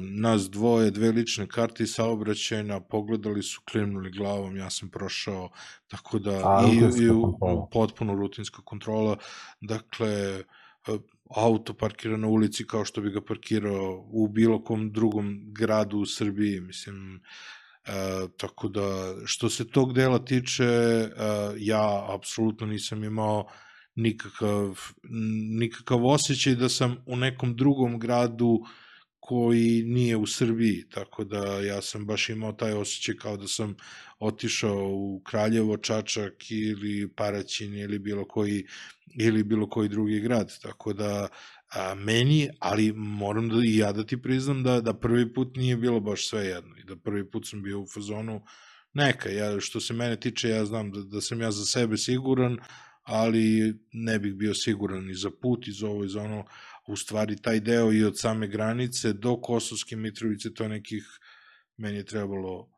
nas dvoje, dve lične karte i saobraćajna, pogledali su, klimnuli glavom, ja sam prošao, tako da, A, i, i u, u potpuno rutinska kontrola, dakle, auto parkira na ulici kao što bi ga parkirao u bilo kom drugom gradu u Srbiji, mislim, E, tako da, što se tog dela tiče, e, ja apsolutno nisam imao nikakav, nikakav osjećaj da sam u nekom drugom gradu koji nije u Srbiji, tako da ja sam baš imao taj osjećaj kao da sam otišao u Kraljevo, Čačak ili Paraćin ili bilo koji ili bilo koji drugi grad, tako da a, meni, ali moram da i ja da ti priznam da, da prvi put nije bilo baš sve jedno i da prvi put sam bio u fazonu neka, ja, što se mene tiče ja znam da, da sam ja za sebe siguran, ali ne bih bio siguran ni za put, i za ovo, i za ono, u stvari taj deo i od same granice do Kosovske Mitrovice, to nekih, meni je trebalo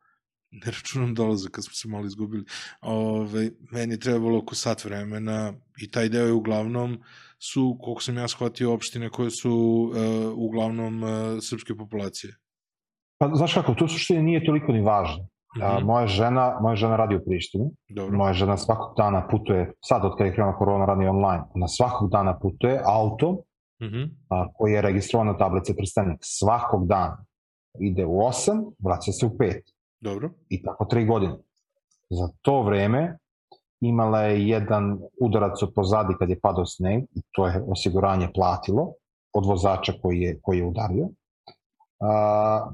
ne računam dolazak kad smo se malo izgubili, ove, meni je trebalo oko sat vremena i taj deo je uglavnom su, koliko sam ja shvatio, opštine koje su uh, uglavnom uh, srpske populacije. Pa, znaš kako, to suštine nije toliko ni važno. Mm -hmm. moja, žena, moja žena radi u Prištini. Dobro. Moja žena svakog dana putuje, sad od kada je krenula korona radi online, ona svakog dana putuje auto mm -hmm. a, koji je registrovan na tablice prstenik. Svakog dana ide u 8, vraća se u 5. Dobro. I tako 3 godine. Za to vreme imala je jedan udarac od pozadi kad je padao sneg, i to je osiguranje platilo od vozača koji je, koji je udario. A,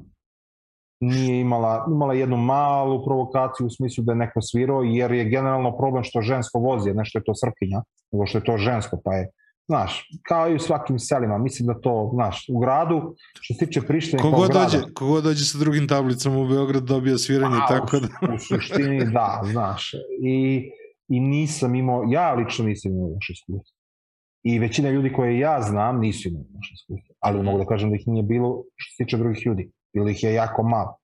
nije imala, imala jednu malu provokaciju u smislu da je neko svirao, jer je generalno problem što žensko vozi, ne što je to srpkinja, nego što je to žensko, pa je znaš, kao i u svakim selima, mislim da to, znaš, u gradu, što se tiče Prištine kogo grada... Dođe, kogo dođe sa drugim tablicama u Beograd dobija sviranje, a, tako da... U, suštini, da, znaš. I i nisam imao, ja lično nisam imao loše iskustvo. I većina ljudi koje ja znam nisu imali loše iskustvo. Ali mogu da kažem da ih nije bilo što se tiče drugih ljudi. Bilo ih je jako malo.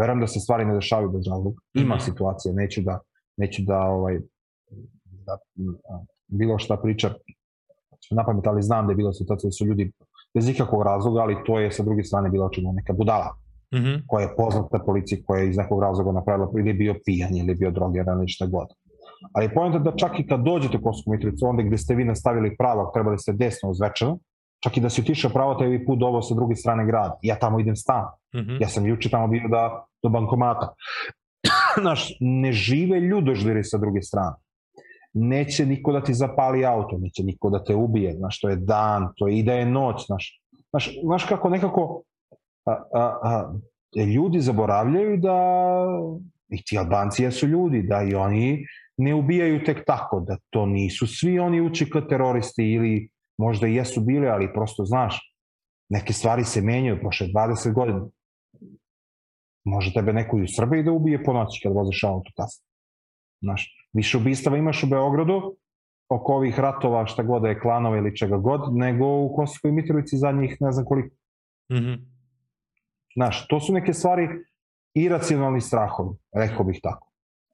Verujem da se stvari ne dešavaju bez razloga. Ima -hmm. situacije, neću da, neću da, ovaj, da bilo šta priča na pamet, ali znam da je bila situacija da su ljudi bez ikakvog razloga, ali to je sa druge strane bila očinjena neka budala. mm -hmm. koja je poznata policiji, koja je iz nekog razloga napravila, ili je bio pijan, ili je bio drogiran, ili šta god. Ali pojenta da čak i kad dođete u Kosovsku Mitrovicu, onda gde ste vi nastavili pravo, trebali ste desno uz večera, čak i da si otišao pravo, te je put ovo sa druge strane grada. Ja tamo idem stan. Mm -hmm. Ja sam juče tamo bio da, do bankomata. Znaš, ne žive ljudoždiri sa druge strane. Neće niko da ti zapali auto, neće niko da te ubije, znaš, to je dan, to je i da je noć, znaš. Znaš, znaš kako nekako a, a, a, ljudi zaboravljaju da i ti Albanci su ljudi, da i oni ne ubijaju tek tako, da to nisu svi oni učika teroristi ili možda i jesu bili, ali prosto znaš, neke stvari se menjaju prošle 20 godina. Može tebe neko i u Srbiji da ubije po noći kad voziš auto kasno. Znaš, više ubistava imaš u Beogradu oko ovih ratova, šta god da je klanova ili čega god, nego u Kosovskoj Mitrovici zadnjih ne znam koliko. Mm -hmm. Znaš, to su neke stvari iracionalni strahovi, rekao bih tako.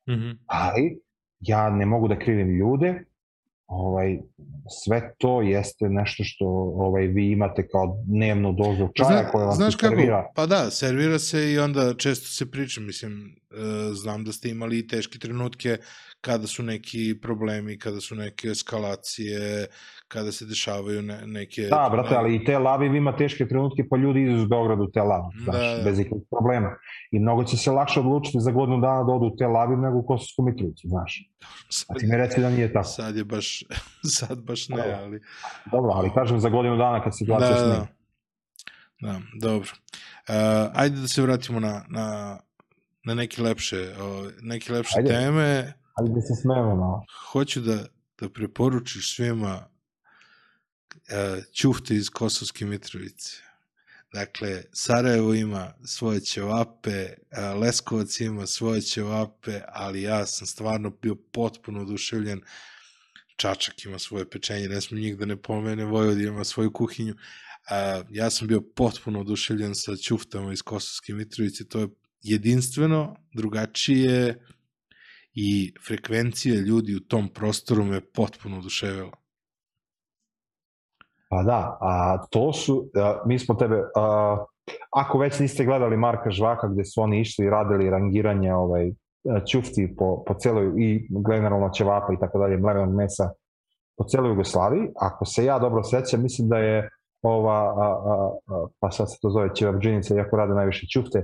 Mm -hmm. Ali, ja ne mogu da krivim ljude, ovaj, sve to jeste nešto što ovaj, vi imate kao dnevnu dozu čaja Zna, koja vam znaš se servira. Kako? Pa da, servira se i onda često se priča, mislim, znam da ste imali teške trenutke kada su neki problemi, kada su neke eskalacije, kada se dešavaju ne, neke... Da, brate, ali i te lavi ima teške trenutke, pa ljudi idu iz Beograda u te lavi, da, znaš, da. bez ikakvih problema. I mnogo će se lakše odlučiti za godinu dana da odu u te lavi nego u Kosovsku Mitrovicu, znaš. Sad, A ti mi reci da nije tako. Sad je baš, sad baš ne, dobro. ali... Dobro, ali kažem za godinu dana kad situacija da, snima. Da, da, dobro. Uh, ajde da se vratimo na, na, na neke lepše, uh, neke lepše ajde. teme. Ajde da se smemo malo. Hoću da, da preporučiš svima uh, ćufte iz Kosovske Mitrovice. Dakle, Sarajevo ima svoje ćevape, Leskovac ima svoje ćevape, ali ja sam stvarno bio potpuno oduševljen. Čačak ima svoje pečenje, ne smijem njih da ne pomene, Vojvodin ima svoju kuhinju. Ja sam bio potpuno oduševljen sa ćuftama iz Kosovske Mitrovice, to je jedinstveno, drugačije i frekvencija ljudi u tom prostoru me potpuno oduševila. Pa da, a to su, a, mi smo tebe, a, ako već niste gledali Marka Žvaka gde su oni išli i radili rangiranje ovaj, ćufti po, po celoj i generalno ćevapa i tako dalje, mlevenog mesa po celoj Jugoslaviji, ako se ja dobro sećam, mislim da je ova, a, a, a, pa sad se to zove ćevapđinica, iako rade najviše ćufte,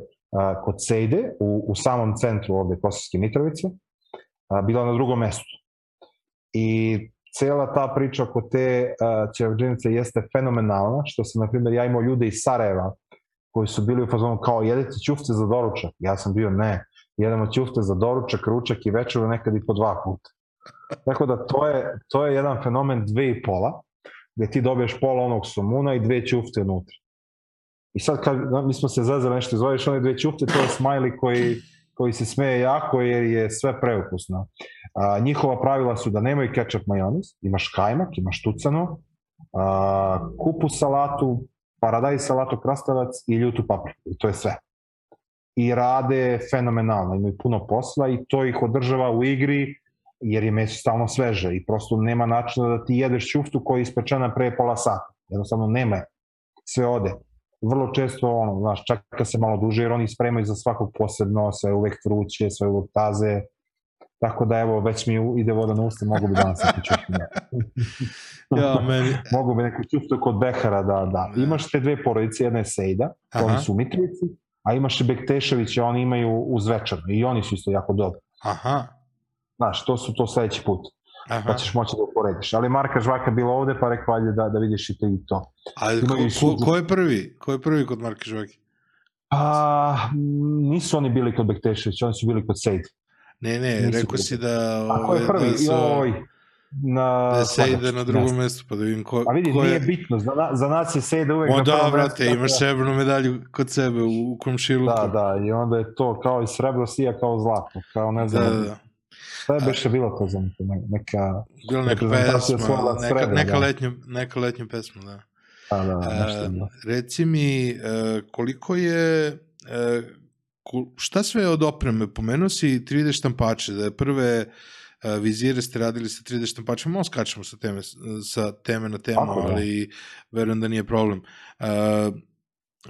kod Sejde, u, u samom centru ovde Kosovske Mitrovice, a, bila na drugom mestu. I cela ta priča oko te Čevđenice jeste fenomenalna, što sam, na primjer, ja imao ljude iz Sarajeva koji su bili u fazonu kao jedete ćufte za doručak. Ja sam bio ne, jedemo ćufte za doručak, ručak i večeru nekad i po dva puta. Tako da to je, to je jedan fenomen dve i pola, gde ti dobiješ pola onog somuna i dve ćufte unutra. I sad kad mi smo se zazeli nešto, zoveš one dve ćufte, to je smajli koji koji se smeje jako jer je sve preukusno. A, njihova pravila su da nemaju ketchup majonez, imaš kajmak, imaš tucano, a, kupu salatu, paradaj salatu krastavac i ljutu papriku. I to je sve. I rade fenomenalno, imaju puno posla i to ih održava u igri jer je meso stalno sveže i prosto nema načina da ti jedeš ćuftu koja je ispečena pre pola sata. Jednostavno nema Sve ode vrlo često, ono, znaš, čeka se malo duže, jer oni spremaju za svakog posebno, sve uvek vruće, sve uvek taze, tako da evo, već mi ide voda na usta, mogu bi danas neku čuftu. Da. ja, meni... mogu bi neku čuftu kod Behara, da, da. Imaš te dve porodice, jedna je Sejda, Aha. oni su Mitrovici, a imaš i Bektešević, oni imaju uz večer, i oni su isto jako dobri. Aha. Znaš, to su to sledeći put. Aha. pa ćeš moći da uporediš. Ali Marka Žvaka bila ovde, pa rekao ajde da, da vidiš i to i to. Ali ko, ko, ko, je prvi? Ko je prvi kod Marka Žvake? Pa, nisu oni bili kod Bektešević, oni su bili kod Sejd. Ne, ne, nisu rekao si da... A ko je prvi? Da su... Joj, na da se ide na drugom mestu pa da vidim ko A vidi, ko je... nije bitno, za, na, za nas je Sejda uvek o, da, brate, imaš da... srebrnu medalju kod sebe u, u komšiluku. Da, da, i onda je to kao i srebro sija kao zlato, kao ne znam. Da, da. Šta je beše bilo to za neka... Bila neka pesma, neka, srebra, neka, da. letnja, neka letnja pesma, da. Da, da, nešto uh, Reci mi, uh, koliko je... Uh, šta sve od opreme? Pomenuo si 3D štampače, da je prve vizire ste radili sa 3D štampačima, malo skačemo sa teme, sa teme na temu, Tako, da. ali verujem da nije problem. Uh,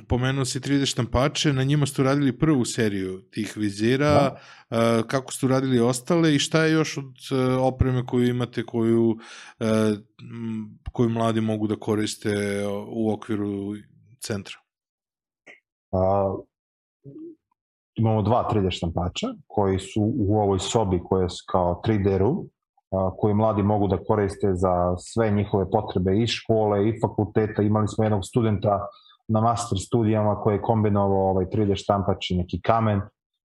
pomenuo si 3D štampače, na njima ste uradili prvu seriju tih vizira, da. kako ste uradili ostale i šta je još od e, opreme koju imate, koju, e, koju mladi mogu da koriste u okviru centra? A, imamo dva 3D štampača koji su u ovoj sobi koja je kao 3D room, koji mladi mogu da koriste za sve njihove potrebe i škole i fakulteta. Imali smo jednog studenta na master studijama koji je kombinovao ovaj 3D štampač i neki kamen,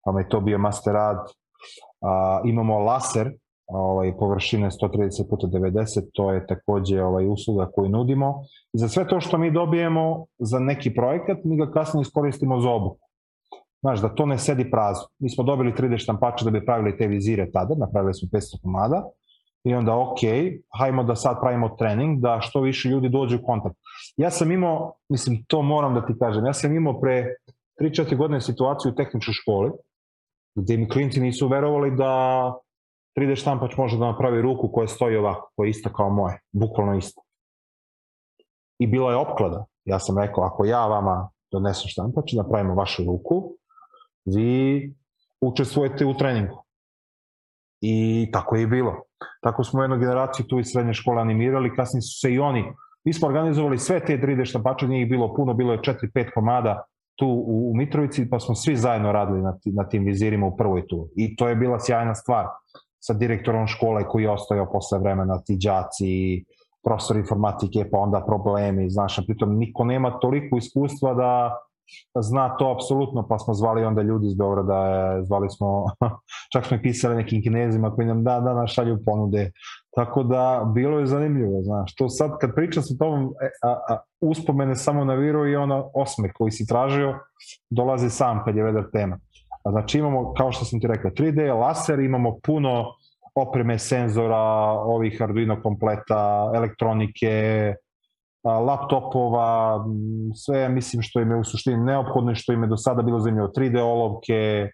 pa je to bio master rad. A, imamo laser, ovaj, površine 130 puta 90, to je takođe ovaj, usluga koju nudimo. I za sve to što mi dobijemo za neki projekat, mi ga kasnije iskoristimo za obuku. Znaš, da to ne sedi prazno. Mi smo dobili 3D štampače da bi pravili te vizire tada, napravili smo 500 komada, i onda ok, hajmo da sad pravimo trening, da što više ljudi dođe u kontakt. Ja sam imao, mislim, to moram da ti kažem, ja sam imao pre 3-4 godine situaciju u tehničkoj školi, gde mi klinci nisu verovali da 3D štampač može da napravi ruku koja stoji ovako, koja je ista kao moje, bukvalno ista. I bila je opklada. Ja sam rekao, ako ja vama donesem štampač, napravimo vašu ruku, vi učestvujete u treningu. I tako je i bilo. Tako smo jednu generaciju tu iz srednje škole animirali, kasnije su se i oni, mi smo organizovali sve te 3D štampače, nije ih bilo puno, bilo je 4-5 komada tu u, Mitrovici, pa smo svi zajedno radili na, na tim vizirima u prvoj tu. I to je bila sjajna stvar sa direktorom škole koji je ostajao posle vremena, ti džaci, profesor informatike, pa onda problemi, znaš, a pritom niko nema toliko iskustva da zna to apsolutno, pa smo zvali onda ljudi iz Beograda, zvali smo, čak smo i pisali nekim kinezima koji nam da, da, da, šalju ponude. Tako da, bilo je zanimljivo, znaš, to sad kad pričam sa tobom, e, a, a, uspomene samo na viru i ono osme koji si tražio, dolazi sam kad je vedar tema. Znači imamo, kao što sam ti rekao, 3D, laser, imamo puno opreme senzora, ovih Arduino kompleta, elektronike, laptopova, sve mislim što im je u suštini neophodno i što im je do sada bilo zanimljivo, 3D olovke,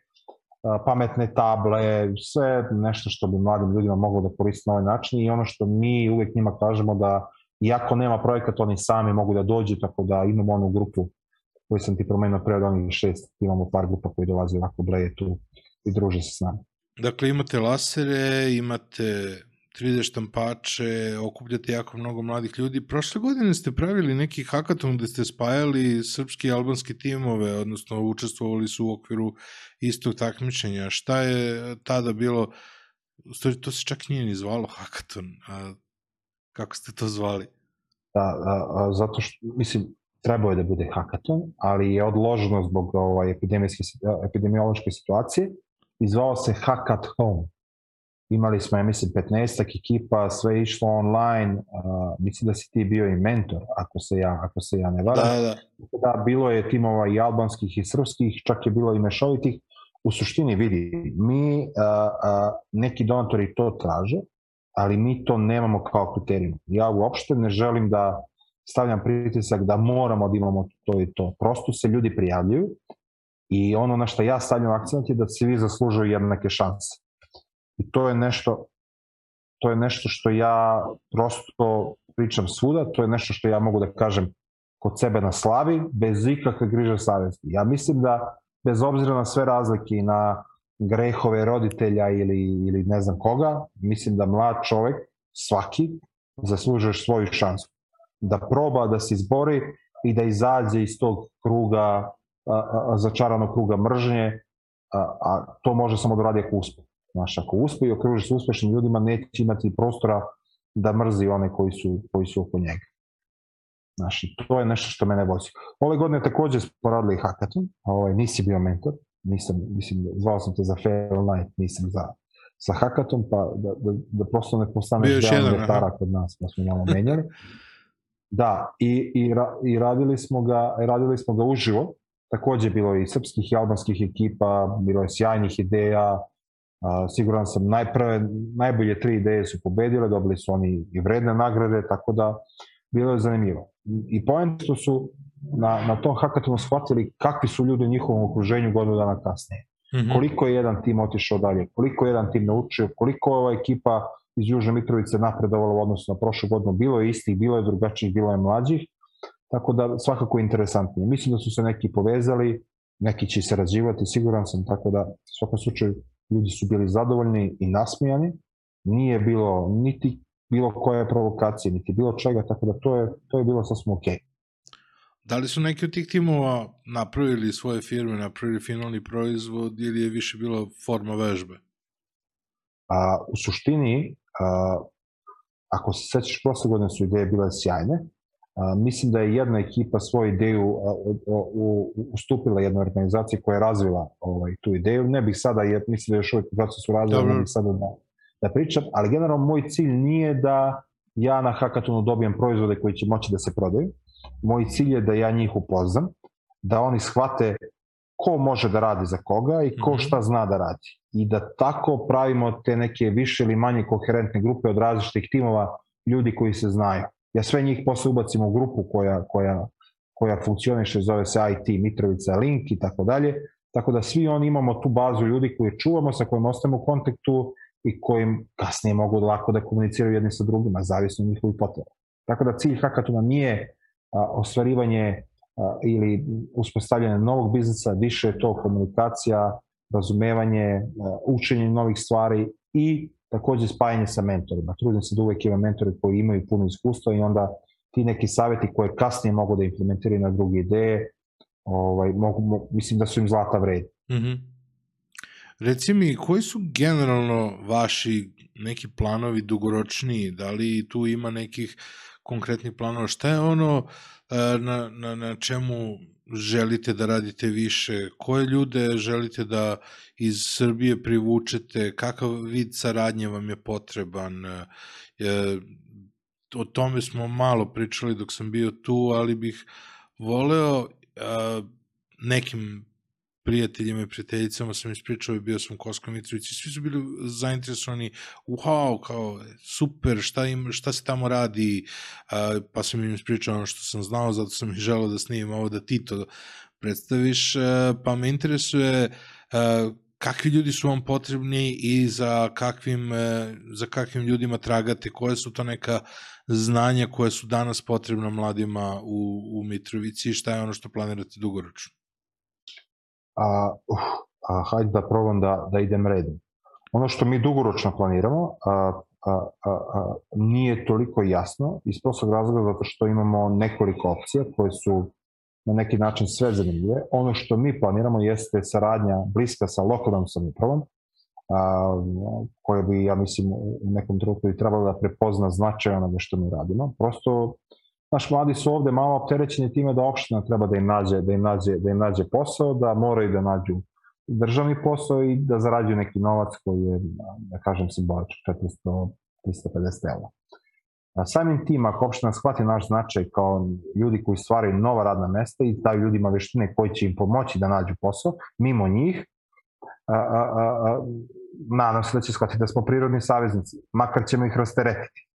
pametne table, sve nešto što bi mladim ljudima moglo da koriste na ovaj način i ono što mi uvek njima kažemo da iako nema projekat, oni sami mogu da dođu, tako da imamo onu grupu koju sam ti promenio pre od onih šest, imamo par grupa koji dolaze ovako bleje tu i druže se s nama. Dakle, imate lasere, imate 3D štampače, okupljate jako mnogo mladih ljudi. Prošle godine ste pravili neki hakaton gde ste spajali srpski i albanski timove, odnosno učestvovali su u okviru istog takmičenja. Šta je tada bilo, to se čak nije ni zvalo hakaton, a kako ste to zvali? Da, a, a, zato što, mislim, trebao je da bude hakaton, ali je odloženo zbog ovaj, epidemiološke situacije i zvao se Hakat Home imali smo, ja mislim, 15 ekipa, sve išlo online, uh, mislim da si ti bio i mentor, ako se ja, ako se ja ne varam. Da, da. Da, bilo je timova i albanskih i srpskih, čak je bilo i mešovitih. U suštini vidi, mi, uh, uh, neki donatori to traže, ali mi to nemamo kao kriterijum. Ja uopšte ne želim da stavljam pritisak da moramo da imamo to i to. Prosto se ljudi prijavljuju i ono na što ja stavljam akcent je da se vi zaslužuju jednake šanse I to je nešto to je nešto što ja prosto pričam svuda, to je nešto što ja mogu da kažem kod sebe na slavi, bez ikakve griže savesti. Ja mislim da, bez obzira na sve razlike i na grehove roditelja ili, ili ne znam koga, mislim da mlad čovek, svaki, zaslužuje svoju šansu. Da proba da se izbori i da izađe iz tog kruga, a, a, začaranog kruga mržnje, a, a to može samo da radi ako uspe. Znaš, ako uspe i okruži se uspešnim ljudima, neće imati prostora da mrzi one koji su, koji su oko njega. Znaš, to je nešto što mene vozi. Ove godine takođe smo radili hackathon, ovaj, nisi bio mentor, nisam, mislim, zvao sam te za Fair Night, nisam za, za hackathon, pa da, da, da prosto ne postaneš deo vetara kod nas, pa smo malo menjali. Da, i, i, ra, i radili, smo ga, radili smo ga uživo, takođe bilo i srpskih i albanskih ekipa, bilo je sjajnih ideja, A, siguran sam, najprve, najbolje tri ideje su pobedile, dobili su oni i vredne nagrade, tako da bilo je zanimljivo. I point što su na, na tom hackathonu shvatili kakvi su ljudi u njihovom okruženju godinu dana kasnije. Mm -hmm. Koliko je jedan tim otišao dalje, koliko je jedan tim naučio, koliko je ova ekipa iz Južne Mitrovice napredovala u odnosu na prošlu godinu. Bilo je istih, bilo je drugačijih, bilo je mlađih. tako da svakako interesantnije. Mislim da su se neki povezali, neki će se razživati, siguran sam, tako da u svakom slučaju ljudi su bili zadovoljni i nasmijani, nije bilo niti bilo koje provokacije, niti bilo čega, tako da to je, to je bilo sasvim okej. Okay. Da li su neki od tih timova napravili svoje firme, napravili finalni proizvod ili je više bilo forma vežbe? A, u suštini, a, ako se sećaš, prošle godine su ideje bile sjajne. A, mislim da je jedna ekipa svoju ideju a, u, ustupila jednoj organizaciji koja je razvila ovaj, tu ideju. Ne bih sada, jer mislim da još uvijek u procesu razvoja, ne bih sada da, da pričam, ali generalno moj cilj nije da ja na hackathonu dobijem proizvode koji će moći da se prodaju. Moj cilj je da ja njih upoznam, da oni shvate ko može da radi za koga i ko mhm. šta zna da radi. I da tako pravimo te neke više ili manje koherentne grupe od različitih timova ljudi koji se znaju. Ja sve njih posle ubacim u grupu koja, koja, koja funkcioniše, zove se IT, Mitrovica, Link i tako dalje. Tako da svi oni imamo tu bazu ljudi koji čuvamo, sa kojim ostajemo u kontaktu i kojim kasnije mogu lako da komuniciraju jedni sa drugima, zavisno od njihovih potreba. Tako da cilj hackathona nije a, ostvarivanje a, ili uspostavljanje novog biznisa, više je to komunikacija, razumevanje, a, učenje novih stvari i takođe spajanje sa mentorima. Trudim se da uvek imam mentore koji imaju puno iskustva i onda ti neki saveti koje kasnije mogu da implementiraju na druge ideje, ovaj, mogu, mislim da su im zlata vredi. Mm -hmm. Reci mi, koji su generalno vaši neki planovi dugoročniji? Da li tu ima nekih konkretnih planova? Šta je ono e, na, na, na čemu želite da radite više? Koje ljude želite da iz Srbije privučete? Kakav vid saradnje vam je potreban? E, o tome smo malo pričali dok sam bio tu, ali bih voleo nekim prijateljima i prijateljicama sam ispričao i bio sam u Koskom Mitrovici, svi su bili zainteresovani, wow, kao, super, šta, im, šta se tamo radi, pa sam im ispričao ono što sam znao, zato sam i želao da snimim ovo, da ti to predstaviš, pa me interesuje kakvi ljudi su vam potrebni i za kakvim, za kakvim ljudima tragate, koje su to neka znanja koje su danas potrebna mladima u, u Mitrovici i šta je ono što planirate dugoročno? A, uh, a hajde da probam da, da idem redom. Ono što mi dugoročno planiramo a, a, a, a, nije toliko jasno iz prostog razloga zato što imamo nekoliko opcija koje su na neki način sve zanimljive. Ono što mi planiramo jeste saradnja bliska sa lokalnom samoupravom, a, koja bi, ja mislim, u nekom trenutku i trebalo da prepozna značaj onoga što mi radimo. Prosto Naš mladi su ovde malo opterećeni time da opština treba da im nađe, da im nađe, da im nađe posao, da moraju da nađu državni posao i da zarađuju neki novac koji je, da kažem, simboličan, 400, 350 eura. A samim tim, ako opština shvati naš značaj kao ljudi koji stvaraju nova radna mesta i daju ljudima veštine koji će im pomoći da nađu posao, mimo njih, a, a, a, a, nadam se da će shvatiti da smo prirodni saveznici, makar ćemo ih rasteretiti.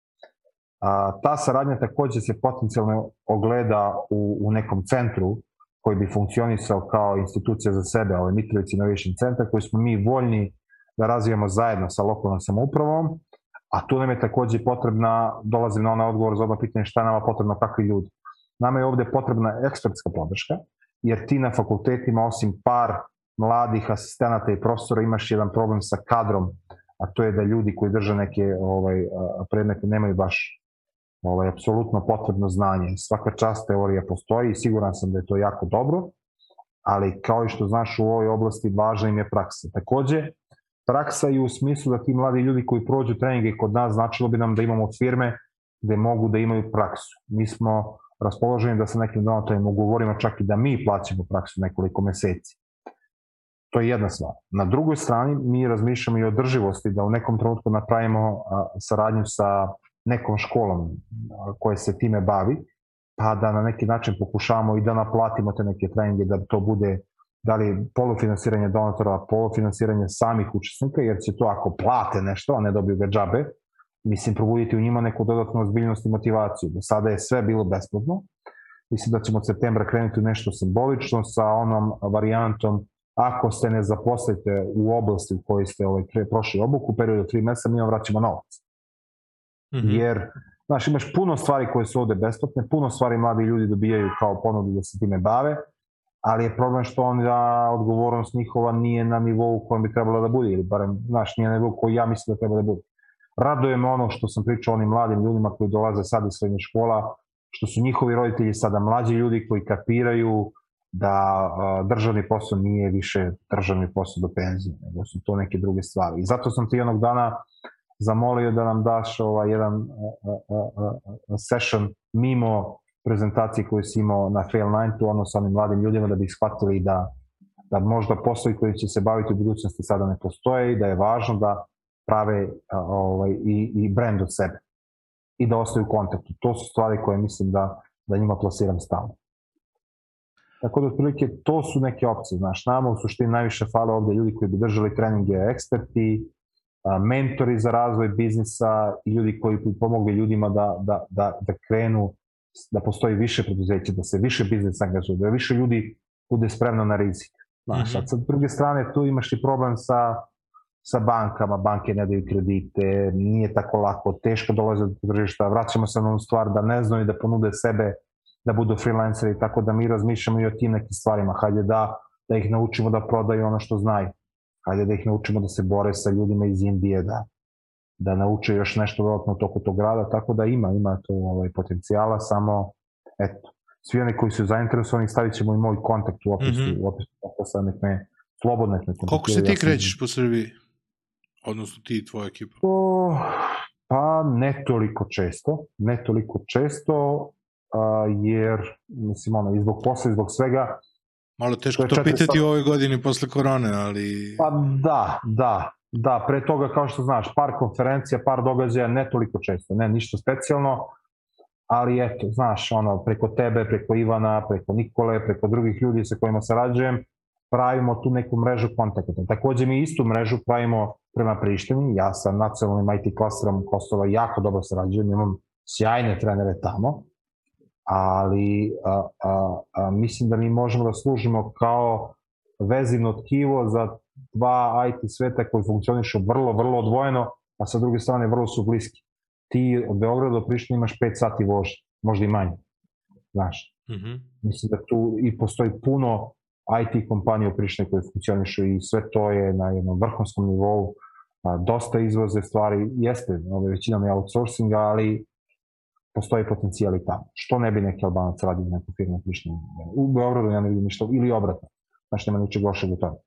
A, ta saradnja takođe se potencijalno ogleda u, u nekom centru koji bi funkcionisao kao institucija za sebe, ovaj Mitrovici Innovation Center, koji smo mi voljni da razvijamo zajedno sa lokalnom samoupravom, a tu nam je takođe potrebna, dolazim na onaj odgovor za oba pitanja šta nama potrebno, kakvi ljudi. Nama je ovde potrebna ekspertska podrška, jer ti na fakultetima, osim par mladih asistenata i profesora, imaš jedan problem sa kadrom, a to je da ljudi koji drže neke ovaj, predmete nemaju baš ovaj, apsolutno potrebno znanje. Svaka čast teorija postoji i siguran sam da je to jako dobro, ali kao i što znaš u ovoj oblasti važna im je praksa. Takođe, praksa i u smislu da ti mladi ljudi koji prođu treninge kod nas značilo bi nam da imamo firme gde mogu da imaju praksu. Mi smo raspoloženi da sa nekim donatorima ugovorimo čak i da mi plaćamo praksu nekoliko meseci. To je jedna stvar. Na drugoj strani mi razmišljamo i o drživosti da u nekom trenutku napravimo saradnju sa nekom školom koja se time bavi, pa da na neki način pokušavamo i da naplatimo te neke treninge, da to bude da li polufinansiranje donatora, polufinansiranje samih učesnika, jer će to ako plate nešto, a ne dobiju ga džabe, mislim, probuditi u njima neku dodatnu ozbiljnost i motivaciju. Do sada je sve bilo besplatno. Mislim da ćemo od septembra krenuti u nešto simbolično sa onom varijantom ako se ne zaposlite u oblasti u kojoj ste ovaj, prošli obuku, u periodu 3 meseca, mi vam vraćamo novac. -hmm. jer Znaš, imaš puno stvari koje su ovde besplatne, puno stvari mladi ljudi dobijaju kao ponudu da se time bave, ali je problem što onda odgovornost njihova nije na nivou kojem bi trebalo da bude, ili barem, znaš, nije na nivou koji ja mislim da treba da bude. Raduje me ono što sam pričao onim mladim ljudima koji dolaze sad iz srednje škola, što su njihovi roditelji sada mlađi ljudi koji kapiraju da državni posao nije više državni posao do penzije, nego su to neke druge stvari. I zato sam ti onog dana zamolio da nam daš ovaj jedan a, a, a, session mimo prezentacije koje si imao na Fail 9 ono sa onim mladim ljudima da bi ih shvatili da, da možda poslovi koji će se baviti u budućnosti sada ne postoje i da je važno da prave ovaj, i, i brand od sebe i da ostaju u kontaktu. To su stvari koje mislim da, da njima plasiram stalno. Tako da otprilike to su neke opcije, znaš, nama u suštini najviše fale ovde ljudi koji bi držali treninge eksperti, mentori za razvoj biznisa i ljudi koji bi pomogli ljudima da, da, da, da krenu, da postoji više preduzeća, da se više biznis angažuje, da više ljudi bude spremno na rizik. Znaš, mm -hmm. sa druge strane tu imaš i problem sa sa bankama, banke ne daju kredite, nije tako lako, teško dolaze do tržišta, vraćamo se na onu stvar da ne znaju da ponude sebe, da budu freelanceri, tako da mi razmišljamo i o tim nekim stvarima, hajde da, da ih naučimo da prodaju ono što znaju, hajde da ih naučimo da se bore sa ljudima iz Indije, da, da nauče još nešto dodatno toku tog rada, tako da ima, ima to ovaj, potencijala, samo, eto, svi oni koji su zainteresovani stavit ćemo i moj kontakt u opisu, mm -hmm. u opisu, opisu nek me slobodno nek me Koliko se ti krećeš po Srbiji? Odnosno ti i tvoja ekipa? O, pa ne toliko često, ne toliko često, a, jer, mislim, ono, i zbog posla, i zbog svega, Malo teško to, to pitati u ovoj godini posle korone, ali... Pa da, da, da, pre toga, kao što znaš, par konferencija, par događaja, ne toliko često, ne, ništa specijalno, ali eto, znaš, ono, preko tebe, preko Ivana, preko Nikole, preko drugih ljudi sa kojima sarađujem, pravimo tu neku mrežu kontakata. Takođe mi istu mrežu pravimo prema Prištini, ja sa nacionalnim IT klasterom Kosova jako dobro sarađujem, imam sjajne trenere tamo, ali a, a, a, mislim da mi možemo da služimo kao vezivno tkivo za dva IT sveta koji funkcionišu vrlo, vrlo odvojeno, a sa druge strane vrlo su bliski. Ti od Beograda do Prištine imaš 5 sati vožnje, možda i manje. Znaš, mm -hmm. mislim da tu i postoji puno IT kompanije u Prištini koje funkcionišu i sve to je na jednom vrhunskom nivou, a, dosta izvoze stvari, jeste, ove, većina je outsourcinga, ali postoji potencijal i tamo. Što ne bi neki albanac radio u neku firmu u Beogradu ja ne vidim ništa, ili obratno. Znači, nema ničeg lošeg u tome.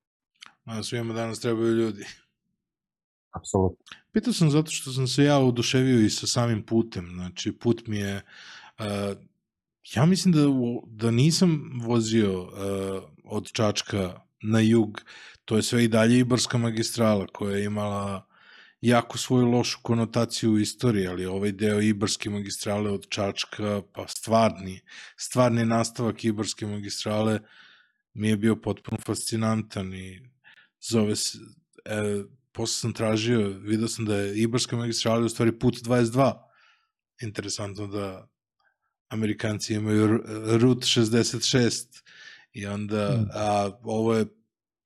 A svima danas trebaju ljudi. Apsolutno. Pitao sam zato što sam se ja oduševio i sa samim putem. Znači, put mi je... Uh, ja mislim da, da nisam vozio uh, od Čačka na jug, to je sve i dalje Ibarska magistrala koja je imala jako svoju lošu konotaciju u istoriji, ali ovaj deo Ibarske magistrale od Čačka, pa stvarni, stvarni nastavak Ibarske magistrale mi je bio potpuno fascinantan i zove se, e, posle sam tražio, vidio sam da je Ibarska magistrala u stvari put 22. Interesantno da Amerikanci imaju Route 66 i onda mm. a, ovo je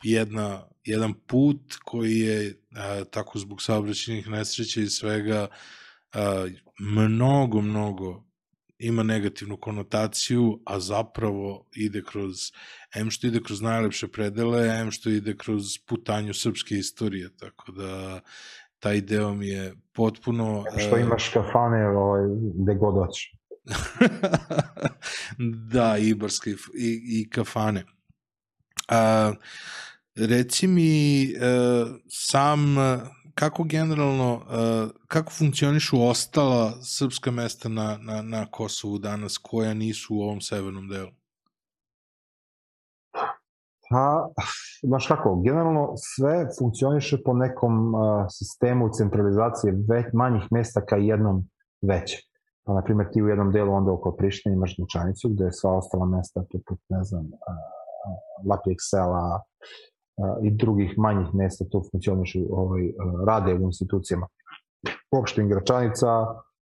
jedna, jedan put koji je a, tako zbog saobraćenih nesreća i svega a, mnogo, mnogo ima negativnu konotaciju, a zapravo ide kroz, em što ide kroz najlepše predele, em što ide kroz putanju srpske istorije, tako da taj deo mi je potpuno... Što imaš kafane ovaj, gde god hoćeš. da, i, i, i kafane. A, reci mi e, sam kako generalno, a, kako funkcionišu ostala srpska mesta na, na, na Kosovu danas koja nisu u ovom severnom delu? Pa, znaš kako, generalno sve funkcioniše po nekom uh, sistemu centralizacije već, manjih mesta ka jednom većem. Pa, na primjer, ti u jednom delu onda oko Prištine imaš Dučanicu, gde je sva ostala mesta, poput, ne znam, Lapiksela i drugih manjih mesta tu funkcionišu, ovaj, rade u institucijama. Opštin Gračanica,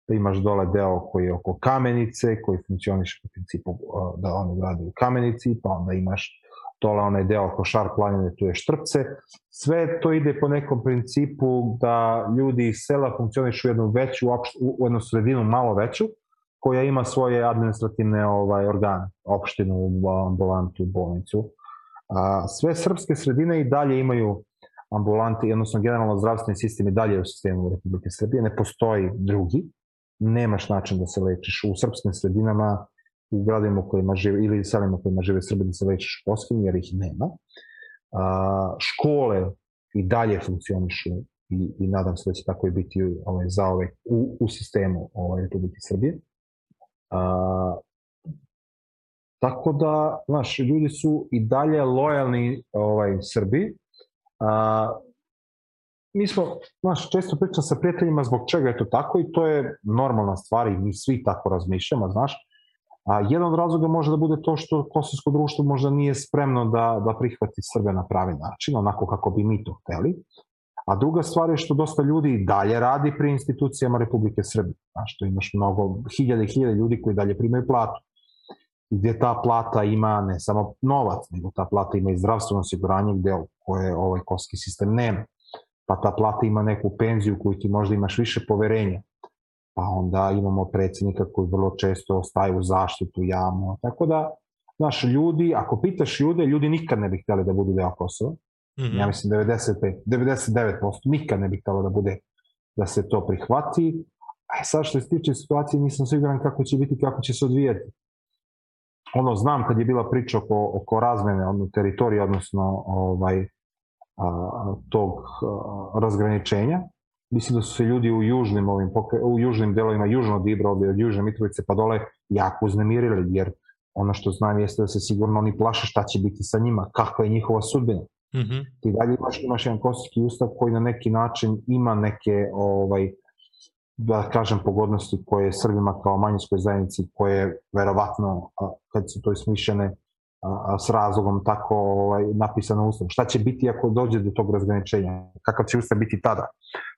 pa imaš dole deo koji je oko Kamenice, koji funkcioniše po principu da oni rade u Kamenici, pa onda imaš dole onaj deo Košar planine, tu je Štrpce. Sve to ide po nekom principu da ljudi iz sela funkcionišu u jednu veću, u jednu sredinu malo veću, koja ima svoje administrativne ovaj organe, opštinu, ambulantu, bolnicu. A, sve srpske sredine i dalje imaju ambulante, odnosno generalno zdravstveni sistem i dalje u sistemu Republike Srbije, ne postoji drugi, nemaš način da se lečiš u srpskim sredinama, u gradima kojima žive, ili selima kojima žive Srbi da se lečiš poskim, jer ih nema. A, škole i dalje funkcionišu i, i nadam se da će tako i biti ovaj, za ovaj, u, u sistemu ovaj, Republike Srbije. A, tako da, znaš, ljudi su i dalje lojalni ovaj, Srbi. A, mi smo, znaš, često pričam sa prijateljima zbog čega je to tako i to je normalna stvar i mi svi tako razmišljamo, znaš. A jedan od razloga može da bude to što kosovsko društvo možda nije spremno da, da prihvati Srbe na pravi način, onako kako bi mi to hteli. A druga stvar je što dosta ljudi i dalje radi pri institucijama Republike Srbije. Znaš, što imaš mnogo, hiljade i hiljade ljudi koji dalje primaju platu. Gde ta plata ima ne samo novac, nego ta plata ima i zdravstveno osiguranje gde koje ovaj kosovski sistem nema. Pa ta plata ima neku penziju koju ti možda imaš više poverenja pa onda imamo predsednika koji vrlo često ostaje u zaštitu javno. Tako da, znaš, ljudi, ako pitaš ljude, ljudi nikad ne bi hteli da budu deo Kosova. Mm -hmm. Ja mislim 95, 99% nikad ne bi htelo da bude da se to prihvati. A sad što se tiče situacije nisam siguran kako će biti, kako će se odvijati. Ono, znam kad je bila priča oko, oko razmene ono, teritorije, odnosno ovaj, a, tog a, razgraničenja, mislim da su se ljudi u južnim ovim u južnim delovima južno od Ibra, od južne Mitrovice pa dole jako uznemirili jer ono što znam jeste da se sigurno oni plaše šta će biti sa njima, kakva je njihova sudbina. Mm -hmm. Ti dalje imaš, imaš jedan kosovski ustav koji na neki način ima neke ovaj, da kažem pogodnosti koje Srbima kao manjinskoj zajednici koje verovatno kad su to ismišljene a, s razlogom tako ovaj, napisano u ustavu. Šta će biti ako dođe do tog razgraničenja? Kakav će ustav biti tada?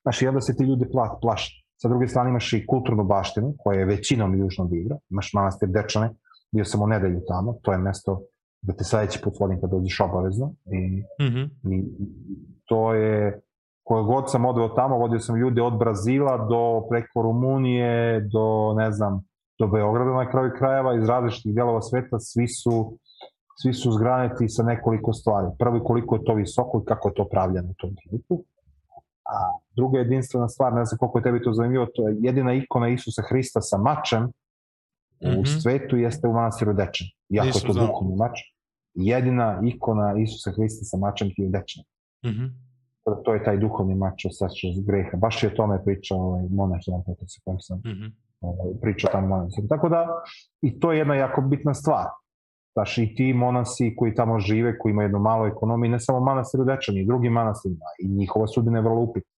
Znaš, i onda se ti ljudi pla, plaše. Sa druge strane imaš i kulturnu baštinu, koja je većinom južnog igra. Imaš manastir Dečane, bio sam u nedelju tamo, to je mesto da te sledeći put vodim kad dođeš obavezno. I, mm -hmm. i to je, koje god sam odveo tamo, vodio sam ljude od Brazila do preko Rumunije, do, ne znam, do Beograda na kraju krajeva, iz različitih delova sveta, svi su svi su zgraneti sa nekoliko stvari. Prvo, koliko je to visoko i kako je to pravljeno u tom trenutku. A druga jedinstvena stvar, ne znam koliko je tebi to zanimljivo, to je jedina ikona Isusa Hrista sa mačem mm -hmm. u mhm. svetu jeste u manastiru Dečan. Iako je to duhovni mač. Jedina ikona Isusa Hrista sa mačem ti je Dečan. Mm -hmm. To je taj duhovni mač osjećaš greha. Baš je o tome pričao ovaj monah Jan Petar sa kojim sam mm -hmm. ovaj, pričao tamo. Tako da, i to je jedna jako bitna stvar Znaš, i ti monasi koji tamo žive, koji imaju jednu malu ekonomiju, ne samo manastir Dečani, i drugi manastirima, i njihova sudbina je vrlo upitna.